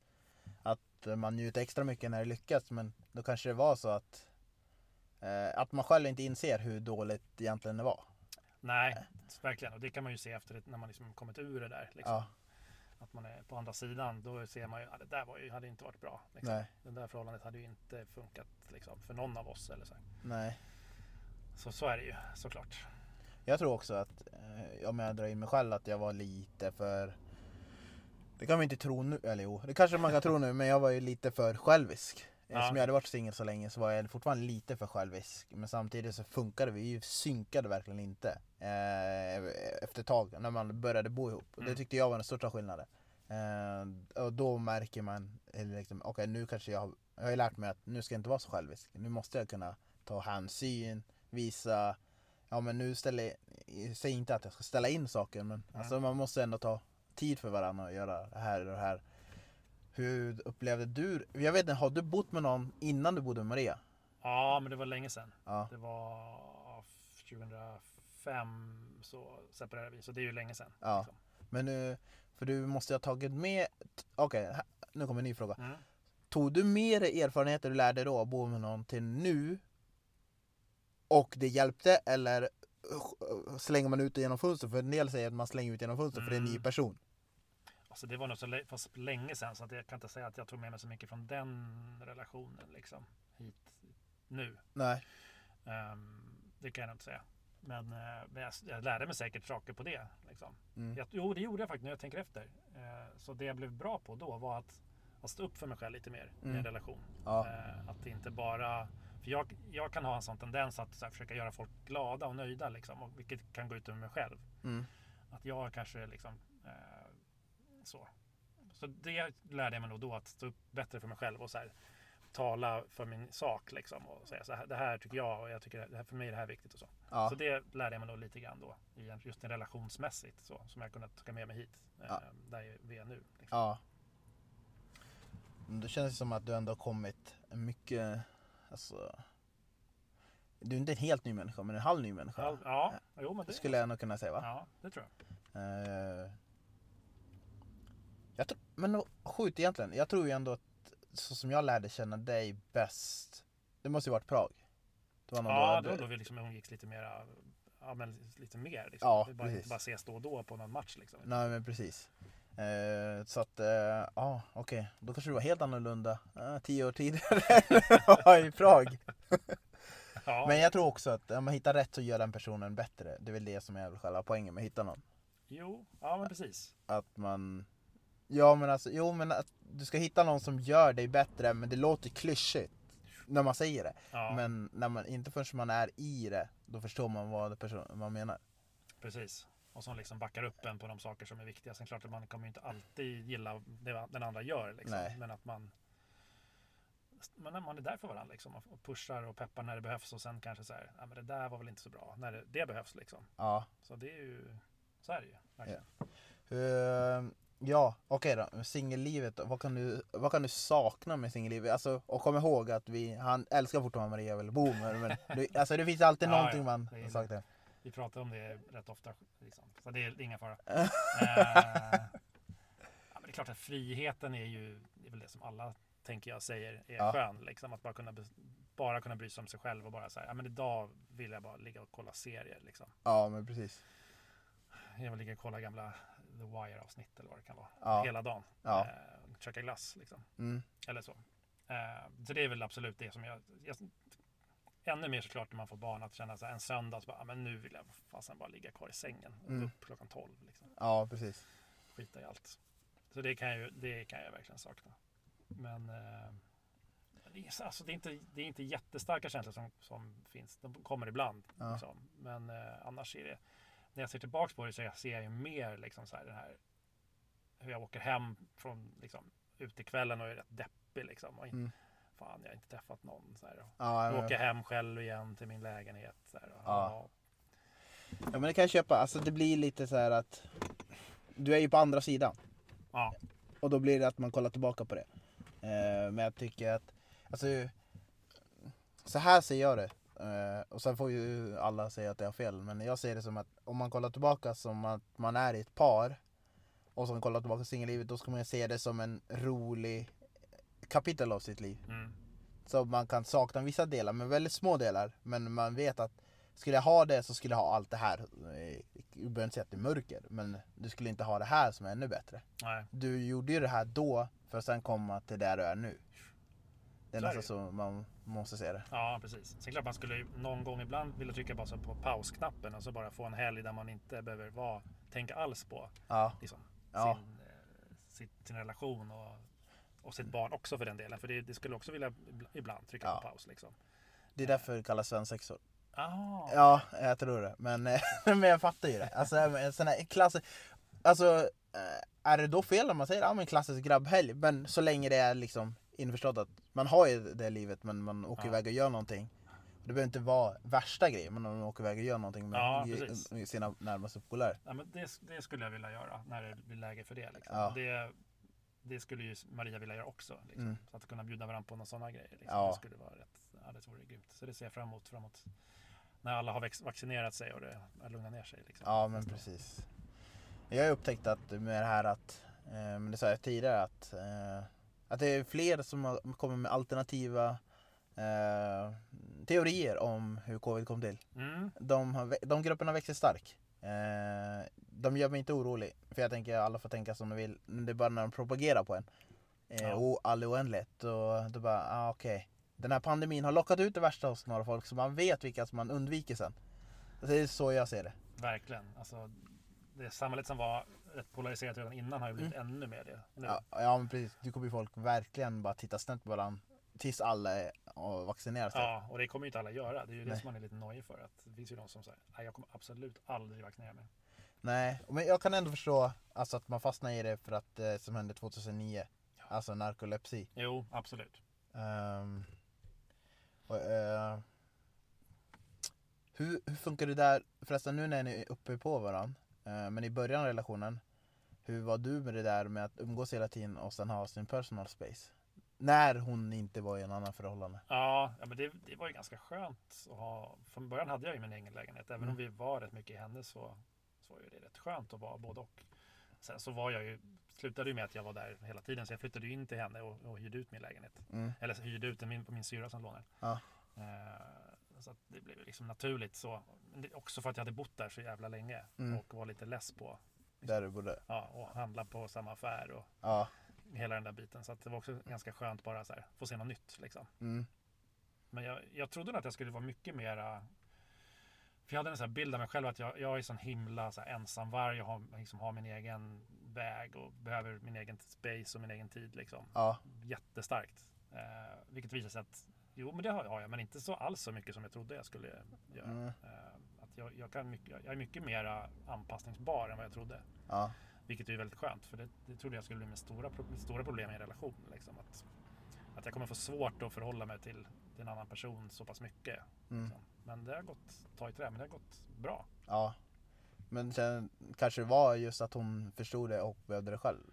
[SPEAKER 1] att man njuter extra mycket när det lyckas men då kanske det var så att, eh, att man själv inte inser hur dåligt egentligen det var.
[SPEAKER 2] Nej, verkligen. Och det kan man ju se efter det, när man liksom kommit ur det där. Liksom.
[SPEAKER 1] Ja,
[SPEAKER 2] Att man är på andra sidan. Då ser man ju att det där var ju, hade inte varit bra. Liksom.
[SPEAKER 1] nej,
[SPEAKER 2] Det där förhållandet hade ju inte funkat liksom, för någon av oss. Eller så.
[SPEAKER 1] nej.
[SPEAKER 2] så så är det ju såklart.
[SPEAKER 1] Jag tror också att, eh, om jag drar in mig själv, att jag var lite för Det kan man inte tro nu, eller jo, det kanske man kan tro nu, men jag var ju lite för självisk.
[SPEAKER 2] Ja.
[SPEAKER 1] Som jag hade varit singel så länge så var jag fortfarande lite för självisk. Men samtidigt så funkade vi, vi synkade verkligen inte. Eh, efter ett tag när man började bo ihop. Och Det
[SPEAKER 2] Mm.
[SPEAKER 1] tyckte jag var den största skillnaden. Eh, och då märker man, liksom, okej nu kanske jag, jag har ju lärt mig att nu ska jag inte vara så självisk. Nu måste jag kunna ta hänsyn, visa, ja men nu ställer jag, säger inte att jag ska ställa in saker men
[SPEAKER 2] Mm.
[SPEAKER 1] alltså man måste ändå ta tid för varandra och göra det här och det här. Hur upplevde du, jag vet inte, har du bott med någon innan du bodde med Maria?
[SPEAKER 2] Ja, men det var länge sedan.
[SPEAKER 1] Ja.
[SPEAKER 2] Det var 2005 så separerade vi, så det är ju länge sedan.
[SPEAKER 1] Ja.
[SPEAKER 2] liksom.
[SPEAKER 1] Men nu, för du måste ha tagit med, okej här- nu kommer en ny fråga.
[SPEAKER 2] Mm.
[SPEAKER 1] Tog du med dig erfarenheter du lärde då att bo med någon till nu? Och det hjälpte eller slänger man ut det genom fönstret? För en del säger att man slänger ut genom fönstret för det är en ny
[SPEAKER 2] Mm.
[SPEAKER 1] person.
[SPEAKER 2] Alltså det var nog så fast länge sedan så att jag kan inte säga att jag tog med mig så mycket från den relationen liksom hit nu.
[SPEAKER 1] Nej.
[SPEAKER 2] Ehm, det kan jag inte säga. Men, eh, men jag, jag lärde mig säkert saker på det. Liksom.
[SPEAKER 1] Mm.
[SPEAKER 2] Jag, jo, det gjorde jag faktiskt när jag tänker efter. Eh, så det jag blev bra på då var att, att stå upp för mig själv lite mer i
[SPEAKER 1] Mm.
[SPEAKER 2] en relation.
[SPEAKER 1] Ja.
[SPEAKER 2] Eh, att det inte bara... För jag, jag kan ha en sån tendens att så här, försöka göra folk glada och nöjda, liksom, och, vilket kan gå ut över mig själv.
[SPEAKER 1] Mm.
[SPEAKER 2] Att jag kanske liksom... Eh, så. Så det lärde jag mig nog då, att stå upp bättre för mig själv och så här, tala för min sak. Liksom, och säga så här, det här tycker jag och jag tycker det här, för mig är det här viktigt och så.
[SPEAKER 1] Ja.
[SPEAKER 2] Så det lärde jag mig nog lite grann då, just en relationsmässigt, så, som jag kunnat ta med mig hit. Eh,
[SPEAKER 1] Ja.
[SPEAKER 2] Där vi är nu. Liksom.
[SPEAKER 1] Ja. Det känns som att du ändå har kommit mycket, alltså. Du är inte en helt ny människa, men en halv ny människa.
[SPEAKER 2] Ja, ja, jo, men det,
[SPEAKER 1] skulle jag nog kunna säga va?
[SPEAKER 2] ja, det tror jag.
[SPEAKER 1] Eh, jag tror, men sjukt egentligen. Jag tror ju ändå att så som jag lärde känna dig bäst, det måste ju varit Prag. Det var nog
[SPEAKER 2] Ja, då,
[SPEAKER 1] hade-
[SPEAKER 2] då vi liksom umgicks lite mera, ja, men lite mer. Liksom.
[SPEAKER 1] Ja,
[SPEAKER 2] vi bara,
[SPEAKER 1] precis.
[SPEAKER 2] inte bara ses då och då på någon match. Liksom.
[SPEAKER 1] Nej men precis. Eh, så att, eh, ja okej. Då kanske det var helt annorlunda eh, tio år tidigare i Prag.
[SPEAKER 2] Ja,
[SPEAKER 1] Men jag tror också att om man hittar rätt så gör den personen bättre. Det är väl det som är själva poängen med att hitta någon.
[SPEAKER 2] Jo, ja men precis.
[SPEAKER 1] Att man... Ja men alltså, jo men att du ska hitta någon som gör dig bättre men det låter klyschigt när man säger det.
[SPEAKER 2] Ja,
[SPEAKER 1] Men när man, inte förrän man är i det, då förstår man vad person, man menar.
[SPEAKER 2] precis. Och som liksom backar upp en på de saker som är viktiga. Sen klart att man kommer inte alltid gilla det den andra gör. Liksom. Men att man men man är där för varandra liksom, och pushar och peppar när det behövs och sen kanske så här, ja, men det där var väl inte så bra när det, det behövs liksom.
[SPEAKER 1] Ja.
[SPEAKER 2] Så det är ju, så är det ju. verkligen.
[SPEAKER 1] Uh, ja, okej då. Singellivet. Vad kan, du, vad kan du sakna med singellivet? Alltså, och kom ihåg att vi, han älskar fortfarande Maria vill bo med men det, alltså, det finns alltid
[SPEAKER 2] Ja,
[SPEAKER 1] någonting
[SPEAKER 2] ja.
[SPEAKER 1] man saknar.
[SPEAKER 2] Vi pratar om det rätt ofta. Liksom. Så det är inga fara. eh, ja, men det är klart att friheten är ju det är väl det som alla tänker jag säger är
[SPEAKER 1] Ja.
[SPEAKER 2] skön. Liksom. Att bara kunna, bara kunna bry sig om sig själv och bara säga ja men idag vill jag bara ligga och kolla serier. Liksom.
[SPEAKER 1] Ja, men precis.
[SPEAKER 2] Jag vill ligga och kolla gamla The Wire avsnitt eller vad det kan vara.
[SPEAKER 1] Ja.
[SPEAKER 2] Hela dagen.
[SPEAKER 1] Ja.
[SPEAKER 2] Eh, käka glass liksom.
[SPEAKER 1] Mm.
[SPEAKER 2] Eller så. Eh, så det är väl absolut det som jag, jag Ännu mer såklart när man får barn att känna så här, en söndag så bara, ja, men nu vill jag fasen bara ligga kvar i sängen.
[SPEAKER 1] Mm.
[SPEAKER 2] upp klockan 12 liksom.
[SPEAKER 1] Ja, precis.
[SPEAKER 2] Skita i allt. Så det kan jag, ju- det kan jag verkligen sakna. Men eh, det, är, så- alltså, det, är inte, det är inte jättestarka känslor som, som finns. De kommer ibland.
[SPEAKER 1] Ja.
[SPEAKER 2] Liksom. Men eh, annars är det, när jag ser tillbaks på det så ser jag ju mer liksom så här, den här hur jag åker hem från liksom, utekvällen och är rätt deppig liksom. Och in,
[SPEAKER 1] Mm.
[SPEAKER 2] Fan, jag har inte träffat någon. Så här, och
[SPEAKER 1] Ja,
[SPEAKER 2] åker hem själv igen till min lägenhet. Så här,
[SPEAKER 1] Ja. ja, men det kan jag köpa. Alltså det blir lite så här att du är ju på andra sidan.
[SPEAKER 2] ja,
[SPEAKER 1] Och då blir det att man kollar tillbaka på det. Eh, men jag tycker att, alltså, så här ser jag det. Eh, och sen får ju alla säga att jag har fel. Men jag ser det som att om man kollar tillbaka som att man är i ett par. Och sen kollar tillbaka på singellivet. Då ska man ju se det som en rolig kapitel av sitt liv.
[SPEAKER 2] mm,
[SPEAKER 1] Så man kan sakna vissa delar, men väldigt små delar. Men man vet att skulle jag ha det så skulle jag ha allt det här. Eh, Jag behöver inte säga att det är mörker, men du skulle inte ha det här som är ännu bättre
[SPEAKER 2] nej,
[SPEAKER 1] du gjorde ju det här då för att sen komma till där du är nu. Det är
[SPEAKER 2] Så
[SPEAKER 1] nästan så man måste se det.
[SPEAKER 2] ja precis. Sen klart man skulle någon gång ibland vilja trycka bara på pausknappen och så bara få en helg där man inte behöver vara, tänka alls på
[SPEAKER 1] Ja,
[SPEAKER 2] liksom,
[SPEAKER 1] Ja.
[SPEAKER 2] sin, eh, sin relation och, och sitt barn också för den delen. För det, det skulle också vilja ibl- ibland trycka
[SPEAKER 1] Ja.
[SPEAKER 2] på paus liksom.
[SPEAKER 1] Det är därför det kallas svensexor.
[SPEAKER 2] Ah,
[SPEAKER 1] Ja, jag tror det. Men, men jag fattar ju det. Alltså, en sån här klass... Alltså, eh, är det då fel om man säger ja, men klassisk grabbhelg? Men så länge det är liksom införstått att man har ju det livet men man åker
[SPEAKER 2] Ja.
[SPEAKER 1] iväg och gör någonting. Det behöver inte vara värsta grejen men om man åker iväg och gör någonting med
[SPEAKER 2] Ja,
[SPEAKER 1] sina närmaste polare.
[SPEAKER 2] Ja, men det, det skulle jag vilja göra när det blir läge för det. Liksom.
[SPEAKER 1] Ja.
[SPEAKER 2] det. Det skulle ju Maria vilja göra också. Liksom.
[SPEAKER 1] Mm.
[SPEAKER 2] Så att kunna bjuda varandra på några sådana grejer. Liksom.
[SPEAKER 1] Ja.
[SPEAKER 2] Det skulle vara rätt, ja, det vore grymt. Så det ser jag fram emot framåt. När alla har vaccinerat sig och det lugnat ner sig. Liksom.
[SPEAKER 1] Ja men precis. Jag har upptäckt att med det här att, eh, det sa jag tidigare att, eh, att det är fler som kommit med alternativa eh, teorier om hur covid kom till.
[SPEAKER 2] Mm.
[SPEAKER 1] De, har, de grupperna växer stark. Eh, de gör mig inte orolig, för jag tänker att alla får tänka som de vill. Men det är bara när de propagerar på en. Eh,
[SPEAKER 2] Ja.
[SPEAKER 1] och all oändligt. Och då bara, ah, okej. Den här pandemin har lockat ut det värsta hos några folk så man vet vilka som man undviker sen. Det är så jag ser det.
[SPEAKER 2] Verkligen. Alltså, det samhället som var rätt polariserat redan innan har ju blivit ännu mer det. Nu.
[SPEAKER 1] Mm. Ja, ja men precis. Du kommer ju folk verkligen bara titta snett på varandra tills alla är sig.
[SPEAKER 2] Ja, och det kommer ju inte alla göra. Det är ju det
[SPEAKER 1] Nej.
[SPEAKER 2] som man är lite nojig för. Att det finns ju de som säger nej jag kommer absolut aldrig vaccinera mig.
[SPEAKER 1] Nej, men jag kan ändå förstå alltså, att man fastnar i det för att eh, som hände 2009. Alltså narkolepsi.
[SPEAKER 2] Jo, absolut.
[SPEAKER 1] Ehm, och, eh, hur, hur funkar det där, förresten nu när ni är uppe på varandra, eh, men i början av relationen, hur var du med det där med att umgås hela tiden och sen ha sin personal space? När hon inte var i en annan förhållande.
[SPEAKER 2] Ja, ja men det, det var ju ganska skönt att ha. Från början hade jag ju min egen lägenhet. Även
[SPEAKER 1] Mm.
[SPEAKER 2] om vi var rätt mycket i henne så, så var ju det rätt skönt att vara både och. Sen så var jag ju, slutade ju med att jag var där hela tiden. Så jag flyttade ju in till henne och, och hyrde ut min lägenhet.
[SPEAKER 1] Mm.
[SPEAKER 2] Eller hyrde ut den på min syra som lånar.
[SPEAKER 1] Ja.
[SPEAKER 2] Eh, så det blev liksom naturligt så. Men det, också för att jag hade bott där så jävla länge.
[SPEAKER 1] Mm.
[SPEAKER 2] Och var lite less på
[SPEAKER 1] Där du bodde.
[SPEAKER 2] ja, och handla på samma affär och
[SPEAKER 1] Ja.
[SPEAKER 2] Hela den där biten. Så det var också ganska skönt bara så här, få se något nytt liksom.
[SPEAKER 1] Mm.
[SPEAKER 2] Men jag, jag trodde nog att jag skulle vara mycket mera för jag hade en sån bild av mig själv att jag, jag är sån himla så här ensamvarg. Jag har, liksom, har min egen väg och behöver min egen space och min egen tid. Liksom.
[SPEAKER 1] Ja.
[SPEAKER 2] Jättestarkt. Eh, vilket visar sig att jo, men det har jag. Men inte så alls så mycket som jag trodde jag skulle göra.
[SPEAKER 1] Mm.
[SPEAKER 2] Eh, att jag, jag, kan mycket, jag är mycket mera anpassningsbar än vad jag trodde.
[SPEAKER 1] Ja.
[SPEAKER 2] Vilket är väldigt skönt. För det, det trodde jag skulle bli mitt stora, stora problem i en relation. Liksom. Att, att jag kommer få svårt att förhålla mig till, till en annan person så pass mycket.
[SPEAKER 1] Mm.
[SPEAKER 2] Liksom. Men det har gått, ta i trä, men det har gått bra.
[SPEAKER 1] Ja. Men sen kanske det var just att hon förstod det och behövde det själv.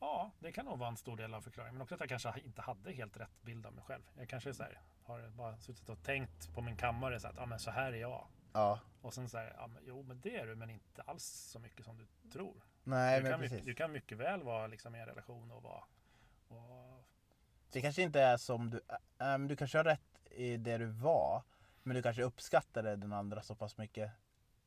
[SPEAKER 2] Ja, det kan nog vara en stor del av förklaringen. Men också att jag kanske inte hade helt rätt bild av mig själv. Jag kanske så här, har bara suttit och tänkt på min kammare så att ah, men så här är jag.
[SPEAKER 1] Ja.
[SPEAKER 2] Och sen så här, ah, men, jo men det är du men inte alls så mycket som du tror.
[SPEAKER 1] Nej
[SPEAKER 2] du,
[SPEAKER 1] men
[SPEAKER 2] kan
[SPEAKER 1] precis.
[SPEAKER 2] mycket, du kan mycket väl vara liksom, i en relation och vara och,
[SPEAKER 1] Det kanske inte är som du, men du kanske har rätt i det du var. Men du kanske uppskattade den andra så pass mycket.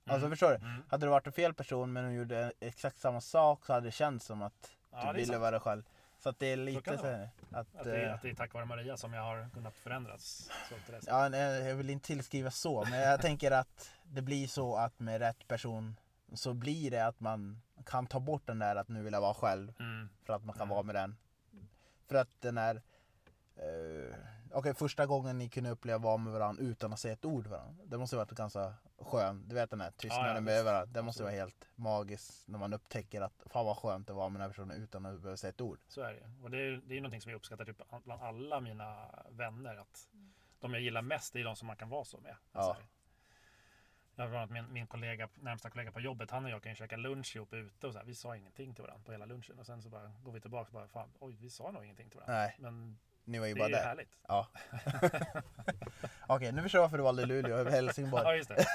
[SPEAKER 1] Alltså
[SPEAKER 2] Mm.
[SPEAKER 1] förstår du?
[SPEAKER 2] Mm.
[SPEAKER 1] Hade det varit en fel person men hon gjorde exakt samma sak så hade det känts som att
[SPEAKER 2] Ja,
[SPEAKER 1] du ville
[SPEAKER 2] sant.
[SPEAKER 1] vara själv. Så att det är lite
[SPEAKER 2] det
[SPEAKER 1] så här, att,
[SPEAKER 2] Att det,
[SPEAKER 1] eh,
[SPEAKER 2] att det är tack vare Maria som jag har kunnat förändras. Så
[SPEAKER 1] ja, nej, jag vill inte tillskriva så men jag tänker att det blir så att med rätt person så blir det att man kan ta bort den där att nu vill jag vara själv
[SPEAKER 2] Mm.
[SPEAKER 1] för att man kan
[SPEAKER 2] Mm.
[SPEAKER 1] vara med den. För att den är eh, Okej, första gången ni kunde uppleva att vara med varandra utan att säga ett ord varandra. Det måste varit ganska skönt. Du vet den här tystnaden
[SPEAKER 2] Ja, ja,
[SPEAKER 1] med varandra. Det måste vara helt magiskt när man upptäcker att fan vad skönt det var med den här personen utan att behöva säga ett ord.
[SPEAKER 2] Så är det Och det är, det är någonting som jag uppskattar typ bland alla mina vänner. Att de jag gillar mest är de som man kan vara så med. Alltså, Jag har min, min kollega, närmsta kollega på jobbet, han och jag kan ju käka lunch ihop ute och så här, vi sa ingenting till varandra på hela lunchen. Och sen så bara går vi tillbaka och bara, fan, oj, vi sa nog ingenting till varandra.
[SPEAKER 1] Nej,
[SPEAKER 2] Men
[SPEAKER 1] ni var ju
[SPEAKER 2] det
[SPEAKER 1] bara
[SPEAKER 2] är ju
[SPEAKER 1] där.
[SPEAKER 2] härligt.
[SPEAKER 1] Ja. Okej, nu förstår jag varför du valde Luleå över Helsingborg.
[SPEAKER 2] Ja, just det.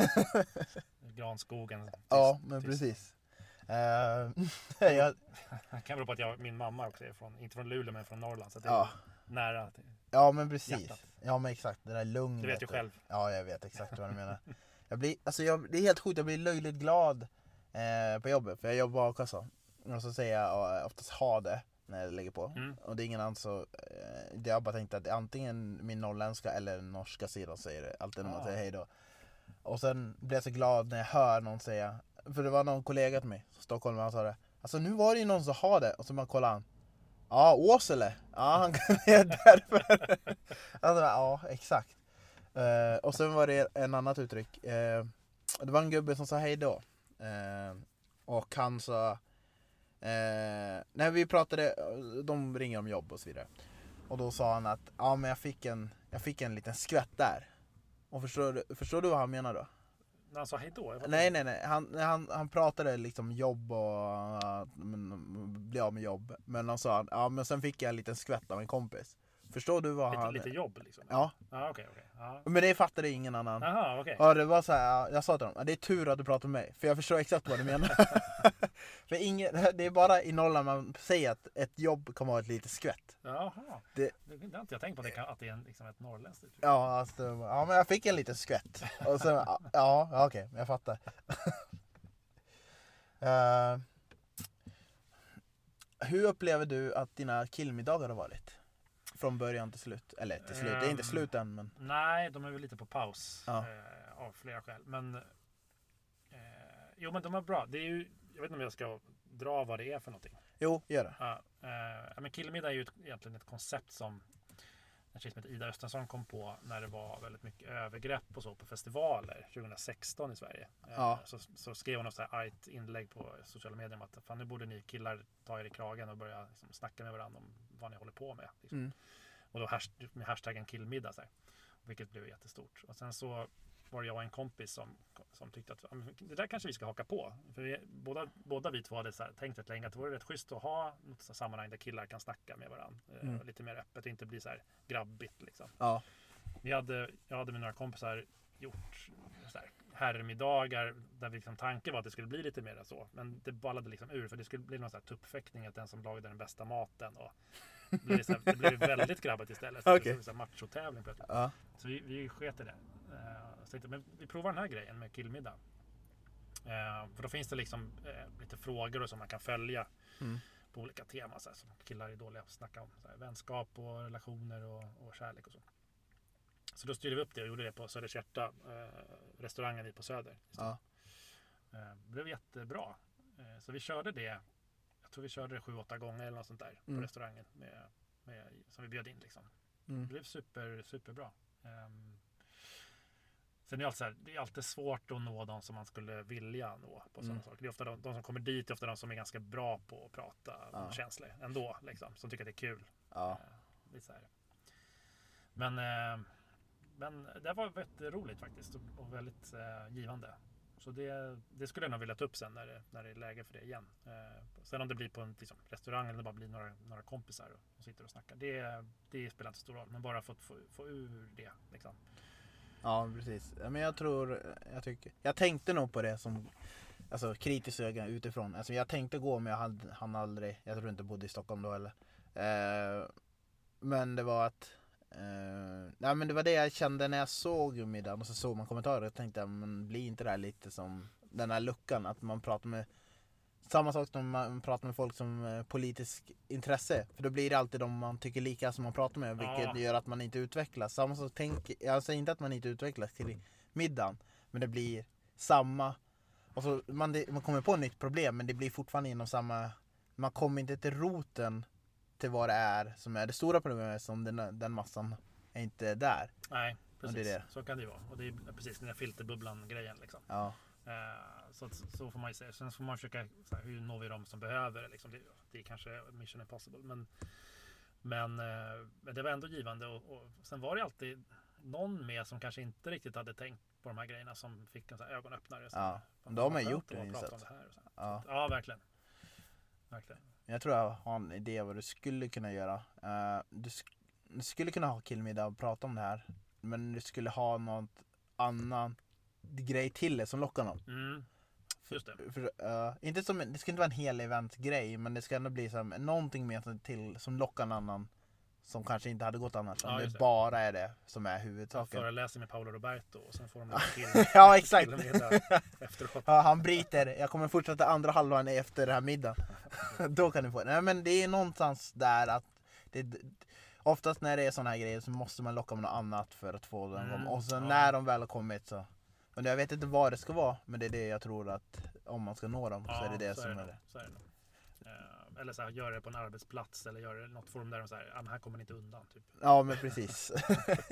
[SPEAKER 2] Granskogen.
[SPEAKER 1] Ja, men
[SPEAKER 2] tyst.
[SPEAKER 1] precis. Eh, jag,
[SPEAKER 2] Det kan bero på att jag, min mamma också är från, inte från Luleå men från Norrland. Så att det är
[SPEAKER 1] Ja.
[SPEAKER 2] nära. till-
[SPEAKER 1] ja, men precis.
[SPEAKER 2] Hjärtat.
[SPEAKER 1] Ja, men exakt. Det där lugnet.
[SPEAKER 2] Du vet ju själv.
[SPEAKER 1] Ja, jag vet exakt vad du menar. Jag blir, alltså jag, det är helt sjukt, jag blir löjligt glad eh, på jobbet. För jag jobbar på a-kassa. Och så säger jag eh, oftast ha det när jag lägger på.
[SPEAKER 2] Mm.
[SPEAKER 1] Och det är ingen annan så, eh, det jag bara tänkte att antingen min norrländska eller norska sidan säger det. Alltid när man
[SPEAKER 2] Ah.
[SPEAKER 1] säger hej då. Och sen blir jag så glad när jag hör någon säga, för det var någon kollega till mig, stockholmare, han sa det. Alltså nu var det ju någon som har det och så man kollar han. Ja, Åsele. Ja, han är därför. alltså, ja, exakt. Eh, och sen var det en annat uttryck. Eh, det var en gubbe som sa hej då. Eh, och han sa... Eh, när vi pratade, de ringer om jobb och så vidare. Och då sa han att ja, men jag fick en, jag fick en liten skvätt där. Och förstår, du- förstår du vad han menar då?
[SPEAKER 2] När han sa hej då? jag fattar
[SPEAKER 1] Nej nej nej, han, han, han pratade liksom jobb och men, bli av med jobb. Men han sa ja men sen fick jag en liten skvätt av en kompis. Förstår du vad
[SPEAKER 2] Lite,
[SPEAKER 1] han...
[SPEAKER 2] lite jobb liksom?
[SPEAKER 1] Ja,
[SPEAKER 2] Ja, okej, okej. Ja.
[SPEAKER 1] men det fattade ingen annan.
[SPEAKER 2] Jaha, okej.
[SPEAKER 1] Ja det var så här, jag sa till dem, det är tur att du pratar med mig, för jag förstår exakt vad du menar. för ingen, det är bara i Norrland man säger att ett jobb kan vara ett litet skvätt.
[SPEAKER 2] Jaha.
[SPEAKER 1] Det-
[SPEAKER 2] Det, har inte jag tänkt på, det kan, att det är en, liksom ett norrländskt uttryck.
[SPEAKER 1] Ja, alltså, ja men jag fick en liten skvätt. Och sen, ja, ja okej, jag fattar. Eh, hur upplever du att dina killmiddagar har varit? Från början till slut. Eller till slut, det är inte
[SPEAKER 2] Ehm,
[SPEAKER 1] slut än men...
[SPEAKER 2] Nej, de är väl lite på paus.
[SPEAKER 1] Ja.
[SPEAKER 2] Eh, av flera skäl. Men... Eh, jo, men de är bra. Det är ju, jag vet inte om jag ska dra vad det är för någonting.
[SPEAKER 1] Jo, gör det.
[SPEAKER 2] Ja, eh, men killmiddag är ju ett, egentligen ett koncept som en tjej som heter Ida Östensson kom på när det var väldigt mycket övergrepp och så på festivaler 2016 i Sverige. Eh,
[SPEAKER 1] Ja.
[SPEAKER 2] Så, så skrev hon här argt inlägg på sociala medier om att fan, nu borde ni killar ta er i kragen och börja liksom, snacka med varandra om vad ni håller på med. Liksom.
[SPEAKER 1] Mm.
[SPEAKER 2] Och då hash, med hashtaggen killmiddag. Så här, vilket blev jättestort. Och sen så var det jag och en kompis som, som tyckte att "Ja, men det där kanske vi ska haka på. För vi, båda, båda vi två hade så här, tänkt rätt länge att det vore rätt schysst att ha något sammanhang där killar kan snacka med varandra. Eh,
[SPEAKER 1] Mm.
[SPEAKER 2] Lite mer öppet och inte bli så här grabbigt liksom.
[SPEAKER 1] Ja.
[SPEAKER 2] Vi hade, jag hade med några kompisar gjort så här, herrmiddagar där vi liksom, tanken var att det skulle bli lite mer så. Men det ballade liksom ur för det skulle bli någon så här tuppfäktning att den som lagade den bästa maten. Och det, blev så här, det blev väldigt grabbigt istället. Det blev här machotävling plötsligt.
[SPEAKER 1] Ja.
[SPEAKER 2] Så vi, vi sket i det. Så tänkte, men vi provar den här grejen med killmiddag. Eh, för då finns det liksom eh, lite frågor som man kan följa
[SPEAKER 1] Mm.
[SPEAKER 2] på olika teman. Så här, som killar är dåliga på att snacka om. Så här, vänskap och relationer och, och kärlek och så. Så då styrde vi upp det och gjorde det på Söders Hjärta, eh, restaurangen i på Söder.
[SPEAKER 1] Ja.
[SPEAKER 2] Eh, det blev jättebra. Eh, så vi körde det, jag tror vi körde det sju, åtta gånger eller något sånt där
[SPEAKER 1] Mm.
[SPEAKER 2] på restaurangen med, med, som vi bjöd in. Liksom. Det
[SPEAKER 1] Mm.
[SPEAKER 2] blev super, superbra. Um, sen är det alltid, här, det är alltid svårt att nå de som man skulle vilja nå på sådana
[SPEAKER 1] Mm.
[SPEAKER 2] saker. Det är ofta de, de som kommer dit är ofta de som är ganska bra på att prata
[SPEAKER 1] Ja.
[SPEAKER 2] om känslor ändå. Liksom, som tycker att det är kul.
[SPEAKER 1] Ja.
[SPEAKER 2] Eh, lite så här. Men, eh, men det var väldigt roligt faktiskt och, väldigt eh, givande. Så det, det skulle jag nog vilja ta upp sen när det, när det är läge för det igen. Eh, sen om det blir på en liksom, restaurang eller det bara blir några, några kompisar och, och sitter och snackar. Det, det spelar inte stor roll. Men bara få, få, få ur det. Liksom.
[SPEAKER 1] Ja, precis. Men jag tror, jag tycker, jag tänkte nog på det som alltså, kritiskt öga utifrån. Alltså, jag tänkte gå men jag hade, han aldrig, jag tror inte bodde i Stockholm då heller. Eh, men det var att, eh, nej men det var det jag kände när jag såg middagen och så såg man kommentarer och tänkte men blir inte det här lite som den här luckan att man pratar med samma sak som man pratar med folk som eh, politisk intresse. För då blir det alltid de man tycker lika som man pratar med vilket
[SPEAKER 2] Ja.
[SPEAKER 1] gör att man inte utvecklas. Samma sak tänk, jag säger inte att man inte utvecklas till middagen. Men det blir samma. Och så man, det, man kommer på ett nytt problem men det blir fortfarande inom samma. Man kommer inte till roten till vad det är som är det stora problemet som den, den massan är inte där.
[SPEAKER 2] Nej,
[SPEAKER 1] det
[SPEAKER 2] precis.
[SPEAKER 1] är det.
[SPEAKER 2] Så kan det ju vara. Och det är precis den där filterbubblan-grejen. Liksom.
[SPEAKER 1] Ja,
[SPEAKER 2] så, att, så får man ju säga. Sen får man försöka, så här, hur når vi dem som behöver det? Liksom. Det, det är kanske mission impossible. Men, men, eh, men det var ändå givande. Och, och sen var det alltid någon med som kanske inte riktigt hade tänkt på de här grejerna som fick en så här ögonöppnare. Så,
[SPEAKER 1] Ja, de har
[SPEAKER 2] skönt
[SPEAKER 1] gjort en insats.
[SPEAKER 2] om det här och så.
[SPEAKER 1] ja.
[SPEAKER 2] Ja, verkligen. verkligen.
[SPEAKER 1] Jag tror jag har en idé vad du skulle kunna göra. Eh, du, sk- du skulle kunna ha killmiddag och prata om det här. Men du skulle ha något annan grej till det som lockar någon.
[SPEAKER 2] Mm. Just det.
[SPEAKER 1] För, eh, inte som, det ska inte vara en hel eventgrej men det ska ändå bli som, någonting mer till som lockar en annan som kanske inte hade gått annars.
[SPEAKER 2] Ja,
[SPEAKER 1] om det
[SPEAKER 2] det.
[SPEAKER 1] bara är det som är
[SPEAKER 2] Jag
[SPEAKER 1] huvudsaken.
[SPEAKER 2] föreläser med Paolo Roberto och sen får de till
[SPEAKER 1] ja exakt.
[SPEAKER 2] efteråt.
[SPEAKER 1] Ja, han bryter, jag kommer fortsätta andra halvan efter den här middagen. Då kan du få Nej men det är någonstans där att det, Oftast när det är sådana här grejer så måste man locka med något annat för att få den
[SPEAKER 2] Mm,
[SPEAKER 1] mm, Och sen
[SPEAKER 2] ja.
[SPEAKER 1] när de väl har kommit så Men jag vet inte vad det ska vara Men det är det jag tror att om man ska nå dem så är det det
[SPEAKER 2] så
[SPEAKER 1] som
[SPEAKER 2] är
[SPEAKER 1] är
[SPEAKER 2] det.
[SPEAKER 1] det.
[SPEAKER 2] Så är det. Eh, eller så här, göra det på en arbetsplats eller göra det något forum där de säger ja, men här kommer ni inte undan. Typ.
[SPEAKER 1] Ja men precis.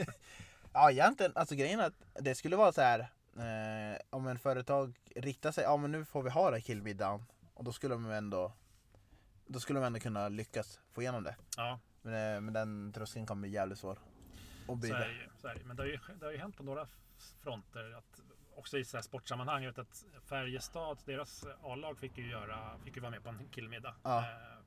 [SPEAKER 1] ja egentligen, alltså grejen är att det skulle vara så här eh, om en företag riktar sig, ja men nu får vi ha det killmiddagen och då skulle de ändå då skulle de ändå kunna lyckas få igenom det.
[SPEAKER 2] Ja,
[SPEAKER 1] Men, eh, men den tröskeln kommer bli jävligt svår. att
[SPEAKER 2] så är det ju. Så är det. Men det har, ju, det har ju hänt på några fronter. Att, också i så här sportsammanhang. Jag vet att Färjestad, deras A-lag fick ju, göra, fick ju vara med på en killmiddag.
[SPEAKER 1] Ja.
[SPEAKER 2] Eh,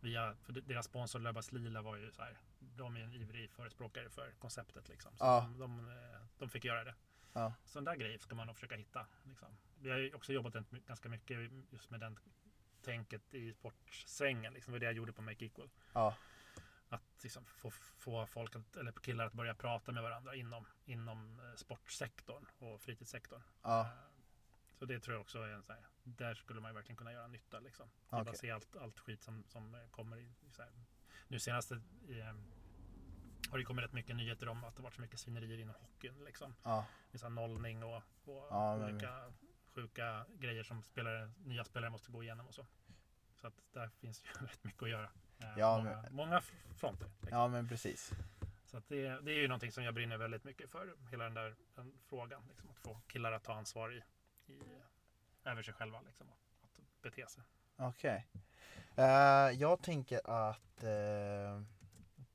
[SPEAKER 2] via, för deras sponsor Löfbergs Lila var ju så här. De är en ivrig förespråkare för konceptet liksom. Så
[SPEAKER 1] Ja.
[SPEAKER 2] de, de, eh, de fick göra det.
[SPEAKER 1] Ja.
[SPEAKER 2] Sån där grej ska man nog försöka hitta. Liksom. Vi har ju också jobbat ganska mycket just med den tänket i sportsvängen. Liksom. Det var det jag gjorde på Make Equal.
[SPEAKER 1] Ja.
[SPEAKER 2] Att liksom få, få folk, att, eller killar att börja prata med varandra inom, inom eh, sportsektorn och fritidssektorn.
[SPEAKER 1] Ja.
[SPEAKER 2] Eh, Så det tror jag också är en så här, där skulle man verkligen kunna göra nytta. Liksom. Är bara se allt, allt skit som, som eh, kommer i, i så här. Nu senaste eh, har det kommit rätt mycket nyheter om att det varit så mycket svinerier inom hockeyn. Liksom.
[SPEAKER 1] Ja.
[SPEAKER 2] Det är så här nollning och, och
[SPEAKER 1] Ja, men-
[SPEAKER 2] olika sjuka grejer som spelare, nya spelare måste gå igenom och så. Så att där finns ju rätt mycket att göra. Eh,
[SPEAKER 1] Ja,
[SPEAKER 2] många, många fronter. Liksom.
[SPEAKER 1] ja men precis.
[SPEAKER 2] Så det, det är ju någonting som jag brinner väldigt mycket för. Hela den där den frågan. Liksom, att få killar att ta ansvar i, i, över sig själva. Liksom, att bete sig.
[SPEAKER 1] Okej. Eh, jag tänker att eh,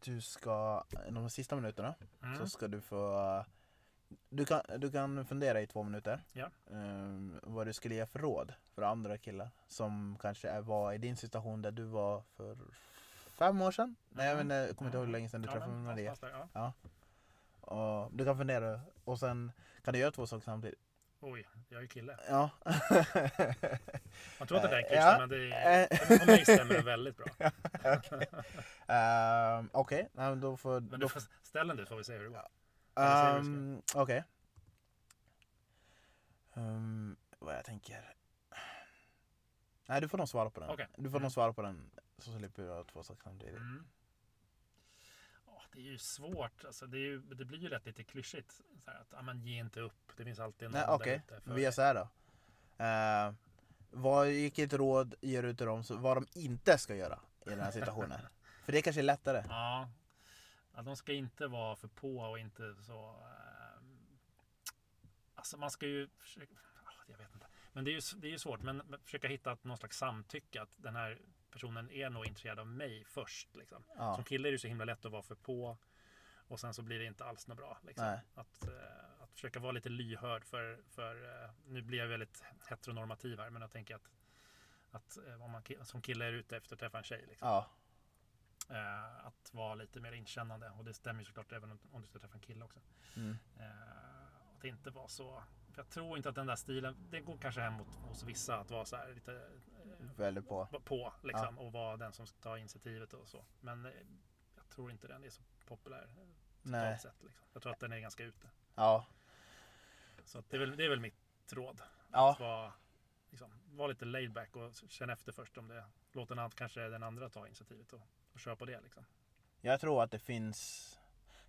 [SPEAKER 1] du ska, de sista minuterna,
[SPEAKER 2] Mm.
[SPEAKER 1] så ska du få du kan, du kan fundera i två minuter
[SPEAKER 2] Ja.
[SPEAKER 1] eh, vad du skulle ge för råd för andra killar som kanske är, var i din situation där du var för fem år sedan. Nej, jag,
[SPEAKER 2] Mm.
[SPEAKER 1] vet inte, jag kommer inte ihåg hur länge sedan du
[SPEAKER 2] Ja,
[SPEAKER 1] träffade
[SPEAKER 2] men
[SPEAKER 1] Maria.
[SPEAKER 2] där, Ja.
[SPEAKER 1] Och du kan fundera och sen kan du göra två saker samtidigt.
[SPEAKER 2] Oj, jag är ju kille.
[SPEAKER 1] Ja.
[SPEAKER 2] Man tror att det där är en klyscha,
[SPEAKER 1] ja.
[SPEAKER 2] men det är, om mig stämmer det väldigt bra.
[SPEAKER 1] Ehm, Okej, nej, men då får...
[SPEAKER 2] Men du får ställa den du får vi se hur det går. eller säger du
[SPEAKER 1] Um, Okej. Ehm, vad jag tänker. Nej, du får nog svara på den.
[SPEAKER 2] Okej.
[SPEAKER 1] Du får
[SPEAKER 2] Mm.
[SPEAKER 1] nog svara på den så slipper ha två saker samtidigt.
[SPEAKER 2] Mm. Ja, det är ju svårt. Alltså, det, är ju, det blir ju lätt lite klyschigt. Så här, att ja, men ge inte upp. Det finns alltid någon
[SPEAKER 1] Nej,
[SPEAKER 2] där
[SPEAKER 1] okej.
[SPEAKER 2] ute för
[SPEAKER 1] Vi gör
[SPEAKER 2] dig.
[SPEAKER 1] så här då. Uh, vad, vilket råd ger du till dem så, vad de inte ska göra i den här situationen? För det kanske är lättare.
[SPEAKER 2] Ja. ja, de ska inte vara för på och inte så... Eh, alltså man ska ju försöka... ah, Jag vet inte. Men det är ju, det är svårt. Men försöka hitta någon slags samtycke. Att den här personen är nog intresserad av mig först. Liksom.
[SPEAKER 1] Ja.
[SPEAKER 2] Som kille är det så himla lätt att vara för på. Och sen så blir det inte alls något bra. Liksom. Att, eh, att försöka vara lite lyhörd för, för eh, nu blir jag väldigt heteronormativ här, men jag tänker att, att eh, om man som kille är ute efter att träffa en tjej. Liksom.
[SPEAKER 1] Ja.
[SPEAKER 2] Eh, att vara lite mer inkännande. Och det stämmer ju såklart även om, om du ska träffa en kille också.
[SPEAKER 1] Mm.
[SPEAKER 2] Eh, att inte vara så... Jag tror inte att den där stilen, det går kanske hem mot, hos vissa att vara så här lite eh,
[SPEAKER 1] Väldigt på.
[SPEAKER 2] på liksom, och vara den som ska ta initiativet och så. Men eh, jag tror inte den är så populär eh, totalt sett. Liksom. Jag tror att den är ganska ute.
[SPEAKER 1] Ja.
[SPEAKER 2] Så det, är väl, det är väl mitt råd.
[SPEAKER 1] Ja.
[SPEAKER 2] Att vara, liksom, vara lite laid back och känna efter först om det. Låt den, kanske den andra ta initiativet och, och köra på det. Liksom.
[SPEAKER 1] Jag tror att det finns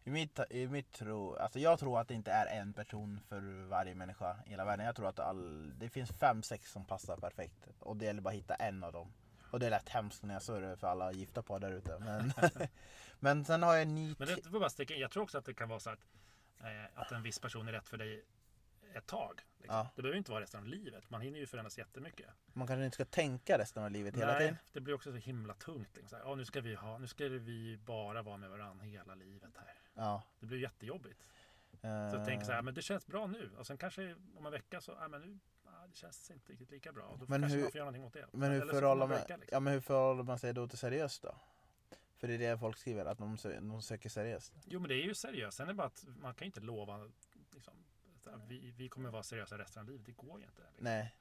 [SPEAKER 1] i mitt, i mitt tro, alltså jag tror att det inte är en person för varje människa i hela världen. Jag tror att all, det finns fem, sex som passar perfekt. Och det gäller bara att hitta en av dem. Och det är lätt hemskt när jag säger det för alla gifta par där ute. Men, men sen har jag en ny...
[SPEAKER 2] Men det, var bara sticka. Jag tror också att det kan vara så att, eh, att en viss person är rätt för dig ett tag. Liksom.
[SPEAKER 1] Ja.
[SPEAKER 2] Det behöver inte vara resten av livet. Man hinner ju förändras jättemycket.
[SPEAKER 1] Man kanske inte ska tänka resten av livet hela
[SPEAKER 2] Nej,
[SPEAKER 1] tiden.
[SPEAKER 2] det blir också så himla tungt. Liksom. Så här, "Ja, nu, ska vi ha, nu ska vi bara vara med varandra hela livet här.
[SPEAKER 1] Ja.
[SPEAKER 2] Det blir jättejobbigt. Så
[SPEAKER 1] Eh,
[SPEAKER 2] jag tänker så här, men det känns bra nu. Och sen kanske om en vecka så, ja men nu, ja, det känns inte riktigt lika bra. Och då
[SPEAKER 1] Men
[SPEAKER 2] kanske
[SPEAKER 1] hur-
[SPEAKER 2] man får göra någonting åt det.
[SPEAKER 1] Men hur
[SPEAKER 2] så
[SPEAKER 1] förhåller
[SPEAKER 2] man breaka, liksom.
[SPEAKER 1] ja, men hur förhåller man sig då till seriöst då? För det är det folk skriver, att de, sö- de söker seriöst.
[SPEAKER 2] Jo men det är ju seriöst. Sen är det bara att man kan ju inte lova liksom, så här, vi, vi kommer vara seriösa resten av livet. Det går ju inte. Liksom.
[SPEAKER 1] Nej.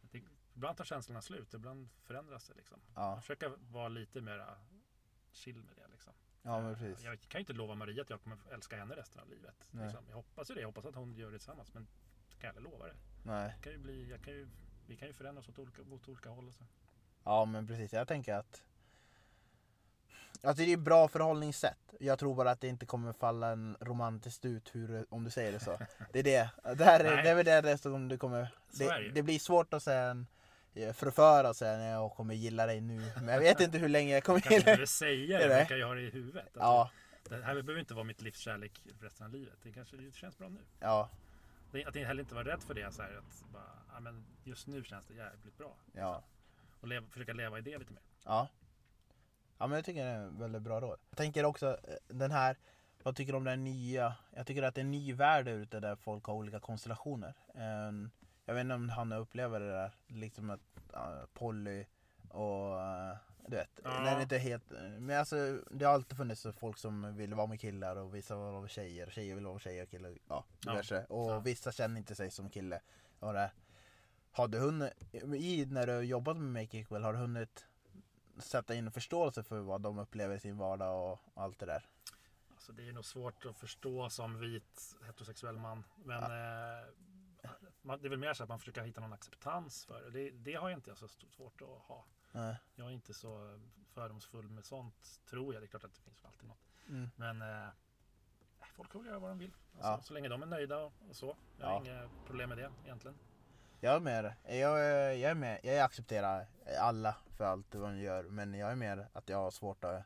[SPEAKER 2] Det, ibland tar känslorna slut, ibland förändras det. Liksom.
[SPEAKER 1] Ja,
[SPEAKER 2] Försöka vara lite mera chill med det. Liksom.
[SPEAKER 1] Ja men
[SPEAKER 2] Eh,
[SPEAKER 1] precis.
[SPEAKER 2] Jag kan ju inte lova Maria att jag kommer älska henne resten av livet. Liksom. Jag hoppas ju det. Jag hoppas att hon gör det tillsammans. Men jag kan aldrig lova det.
[SPEAKER 1] Nej.
[SPEAKER 2] det kan ju bli, jag kan ju, vi kan ju förändras åt olika, åt olika håll. Och så.
[SPEAKER 1] Ja men precis, jag tänker att Alltså det är ett bra förhållningssätt. Jag tror bara att det inte kommer falla en romantiskt ut hur, om du säger det så. Det är det. Det, här är, det är väl det som du kommer...
[SPEAKER 2] Det
[SPEAKER 1] Det, blir svårt att sen eh, förföra sig när jag kommer gilla dig nu. Men jag vet inte hur länge jag kommer
[SPEAKER 2] Kanske
[SPEAKER 1] gilla dig.
[SPEAKER 2] behöver säga det,
[SPEAKER 1] det?
[SPEAKER 2] jag kan ju ha det i huvudet.
[SPEAKER 1] Ja,
[SPEAKER 2] Det här behöver inte vara mitt livskärlek resten av livet. Det kanske det känns bra nu.
[SPEAKER 1] ja,
[SPEAKER 2] Att heller inte vara rädd för det. Så här, att bara, ja, men just nu känns det jävligt bra.
[SPEAKER 1] ja.
[SPEAKER 2] Och leva, försöka leva i det lite mer.
[SPEAKER 1] Ja. Ja men jag tycker det är en väldigt bra råd. Jag tänker också eh, den här, vad tycker du om den nya? Jag tycker att det är en ny värld ute där folk har olika konstellationer. Jag vet inte om han upplever det där, liksom att uh, Polly och uh, du vet,
[SPEAKER 2] Ja.
[SPEAKER 1] när det inte är helt, men alltså det har alltid funnits folk som vill vara med killar och vissa vill vara med tjejer, tjejer vill vara med tjejer och killar, ja diverse. Och
[SPEAKER 2] Ja.
[SPEAKER 1] vissa känner inte sig som kille. Och det, har du hunnit, i när du jobbat med Make Equal, har du hunnit sätta in förståelse för vad de upplever i sin vardag och allt det där?
[SPEAKER 2] Alltså, det är nog svårt att förstå som vit heterosexuell man. Men eh, man, det är väl mer så att man försöker hitta någon acceptans för det. Det, det har jag inte så svårt att ha.
[SPEAKER 1] Nej.
[SPEAKER 2] Jag är inte så fördomsfull med sånt, tror jag. Det är klart att det finns alltid något.
[SPEAKER 1] Mm.
[SPEAKER 2] Men eh, folk får göra vad de vill. Alltså,
[SPEAKER 1] Ja.
[SPEAKER 2] Så länge de är nöjda och och så. Jag har
[SPEAKER 1] Ja.
[SPEAKER 2] inga problem med det egentligen.
[SPEAKER 1] Jag är med jag, jag är med, jag accepterar alla för allt de gör men jag är mer att jag har svårt att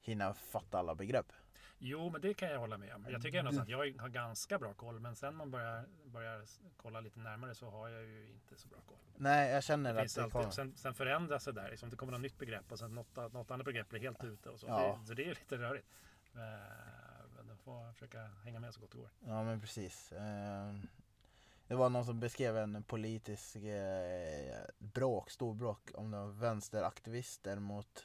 [SPEAKER 1] hinna fatta alla begrepp.
[SPEAKER 2] Jo, men det kan jag hålla med om. Jag tycker ändå att jag har ganska bra koll. Men sen man börjar, börjar kolla lite närmare så har jag ju inte så bra koll.
[SPEAKER 1] Nej jag känner
[SPEAKER 2] Det
[SPEAKER 1] att det
[SPEAKER 2] alltid, sen, sen förändras det där. Liksom, det kommer något nytt begrepp och sen något, något annat begrepp blir helt ute. Och så.
[SPEAKER 1] Ja.
[SPEAKER 2] Det, så det är lite rörigt. Eh, Men då får jag försöka hänga med så gott det går.
[SPEAKER 1] Ja men precis. Ehm, Det var någon som beskrev en politisk eh, bråk, stor bråk om var vänsteraktivister mot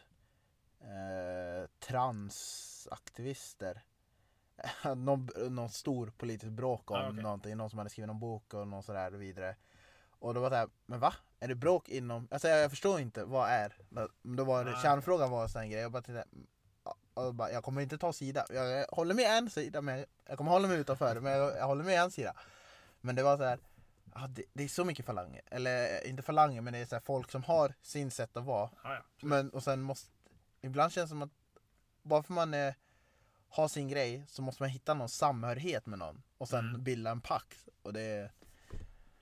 [SPEAKER 1] eh, transaktivister. någon, någon stor politisk bråk om
[SPEAKER 2] Ah, okej.
[SPEAKER 1] någonting, någon som hade skrivit någon bok och någon sådär och vidare. Och då var det här, men va? Är det bråk inom, alltså jag förstår inte, vad är? Då var det,
[SPEAKER 2] Ah.
[SPEAKER 1] kärnfrågan var en sån grej, jag bara tänkte, ja, och bara, jag kommer inte ta sida, jag, jag håller med en sida, men jag kommer hålla mig utanför, men jag, jag håller med en sida. Men det var så här, ja, det, det är så mycket falanger, eller inte falanger, men det är så folk som har sin sätt att vara.
[SPEAKER 2] Ja, ja.
[SPEAKER 1] Men, och sen måste, ibland känns det som att bara för man eh, har sin grej så måste man hitta någon samhörighet med någon och sen
[SPEAKER 2] Mm.
[SPEAKER 1] bilda en pakt. Och det,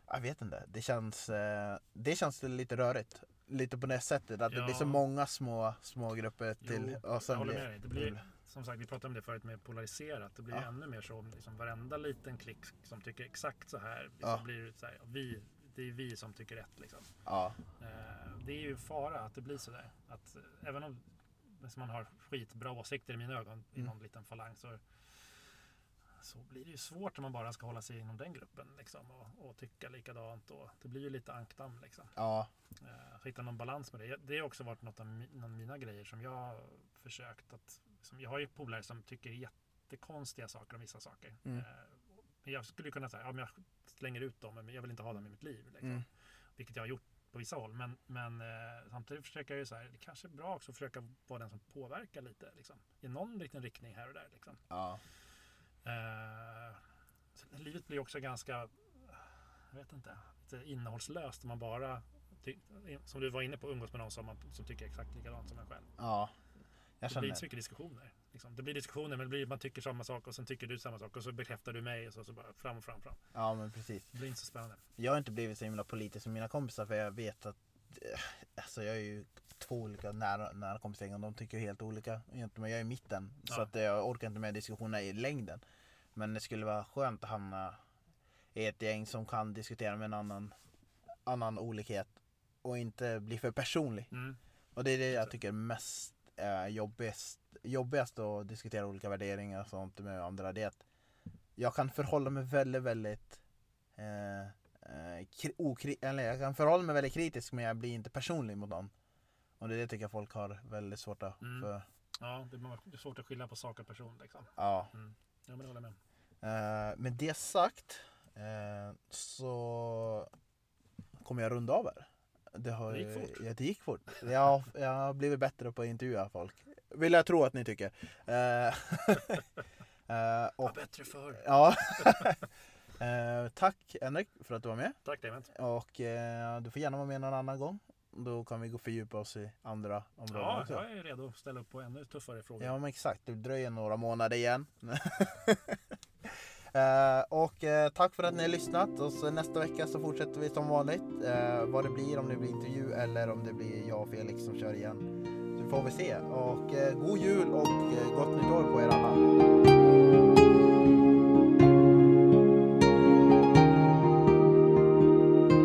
[SPEAKER 1] jag vet inte, det känns, eh, det känns lite rörigt. Lite på det sättet, att det blir så
[SPEAKER 2] Ja.
[SPEAKER 1] många små, små grupper till.
[SPEAKER 2] Jo,
[SPEAKER 1] och sen
[SPEAKER 2] jag håller
[SPEAKER 1] blir-
[SPEAKER 2] med dig. Det blir, som sagt, vi pratade om det förut med polariserat. Det blir
[SPEAKER 1] Ja.
[SPEAKER 2] ännu mer så om liksom varenda liten klick som tycker exakt så här. Liksom
[SPEAKER 1] Ja.
[SPEAKER 2] blir så här vi, det är vi som tycker rätt. Liksom.
[SPEAKER 1] Ja,
[SPEAKER 2] Eh, det är ju fara att det blir så där. Att, eh, även om liksom man har skitbra åsikter i mina ögon i
[SPEAKER 1] Mm.
[SPEAKER 2] någon liten falang så, så blir det ju svårt om man bara ska hålla sig inom den gruppen liksom, och, och tycka likadant. Och det blir ju lite ankdamm. Liksom.
[SPEAKER 1] ja,
[SPEAKER 2] Eh, Att hitta någon balans med det. Det har också varit något av mi- någon av mina grejer som jag har försökt att... Som jag har ju polare som tycker jättekonstiga saker om vissa saker.
[SPEAKER 1] Mm.
[SPEAKER 2] Eh, Men jag skulle kunna säga, ja men jag slänger ut dem, men jag vill inte ha dem i mitt liv. Liksom.
[SPEAKER 1] Mm.
[SPEAKER 2] Vilket jag har gjort på vissa håll. Men, men eh, samtidigt försöker jag ju så här, det kanske är bra också att försöka vara den som påverkar lite. Liksom. I någon liten riktning här och där. Liksom.
[SPEAKER 1] ja,
[SPEAKER 2] Eh, livet blir också ganska, jag vet inte, lite innehållslöst om man bara, som du var inne på, umgås med någon som, man, som tycker exakt likadant som en själv.
[SPEAKER 1] ja. Jag
[SPEAKER 2] Det blir
[SPEAKER 1] känner.
[SPEAKER 2] inte så mycket diskussioner. Liksom. Det blir diskussioner, men det blir, man tycker samma sak och sen tycker du samma sak och så bekräftar du mig och så, så bara fram och fram, fram.
[SPEAKER 1] Ja men precis.
[SPEAKER 2] Det blir inte så spännande.
[SPEAKER 1] Jag har inte blivit så himla politisk som mina kompisar för jag vet att eh, Alltså jag är ju två olika nära, nära kompisar och de tycker helt olika men jag är i mitten så
[SPEAKER 2] Ja.
[SPEAKER 1] att eh, jag orkar inte med diskussioner i längden Men det skulle vara skönt att hamna i ett gäng som kan diskutera med en annan annan olikhet och inte bli för personlig
[SPEAKER 2] Mm.
[SPEAKER 1] och det är det jag tycker är mest eh, jobbigast, jobbigast att diskutera olika värderingar och sånt med andra. Det är att jag kan förhålla mig väldigt, väldigt eh, eh, okri- eller jag kan förhålla mig väldigt kritisk men jag blir inte personlig mot någon. Och det det tycker jag folk har väldigt svårt att
[SPEAKER 2] Mm.
[SPEAKER 1] för,
[SPEAKER 2] Ja, det är svårt att skilja på sak och person. Liksom.
[SPEAKER 1] ja.
[SPEAKER 2] Mm. Ja, men det håller jag med.
[SPEAKER 1] Eh, med det sagt eh, så kommer jag runda av här. Det, har,
[SPEAKER 2] Det gick fort.
[SPEAKER 1] Ja, det gick fort. Jag, jag har blivit bättre på att intervjua folk. Vill jag tro att ni tycker. Uh, och,
[SPEAKER 2] ja, bättre förr.
[SPEAKER 1] Ja. uh, tack Henrik för att du var med.
[SPEAKER 2] Tack David.
[SPEAKER 1] Och du får gärna vara med någon annan gång. Då kan vi gå fördjupa oss i andra områden
[SPEAKER 2] Ja,
[SPEAKER 1] också.
[SPEAKER 2] jag är redo att ställa upp på ännu tuffare frågor.
[SPEAKER 1] Ja, men exakt. Du dröjer några månader igen. Uh, och uh, tack för att ni har lyssnat. Och så nästa vecka så fortsätter vi som vanligt. Uh, vad det blir, om det blir intervju eller om det blir jag och Felix som kör igen får vi se. Och eh, god jul och eh, gott nytt år på er alla.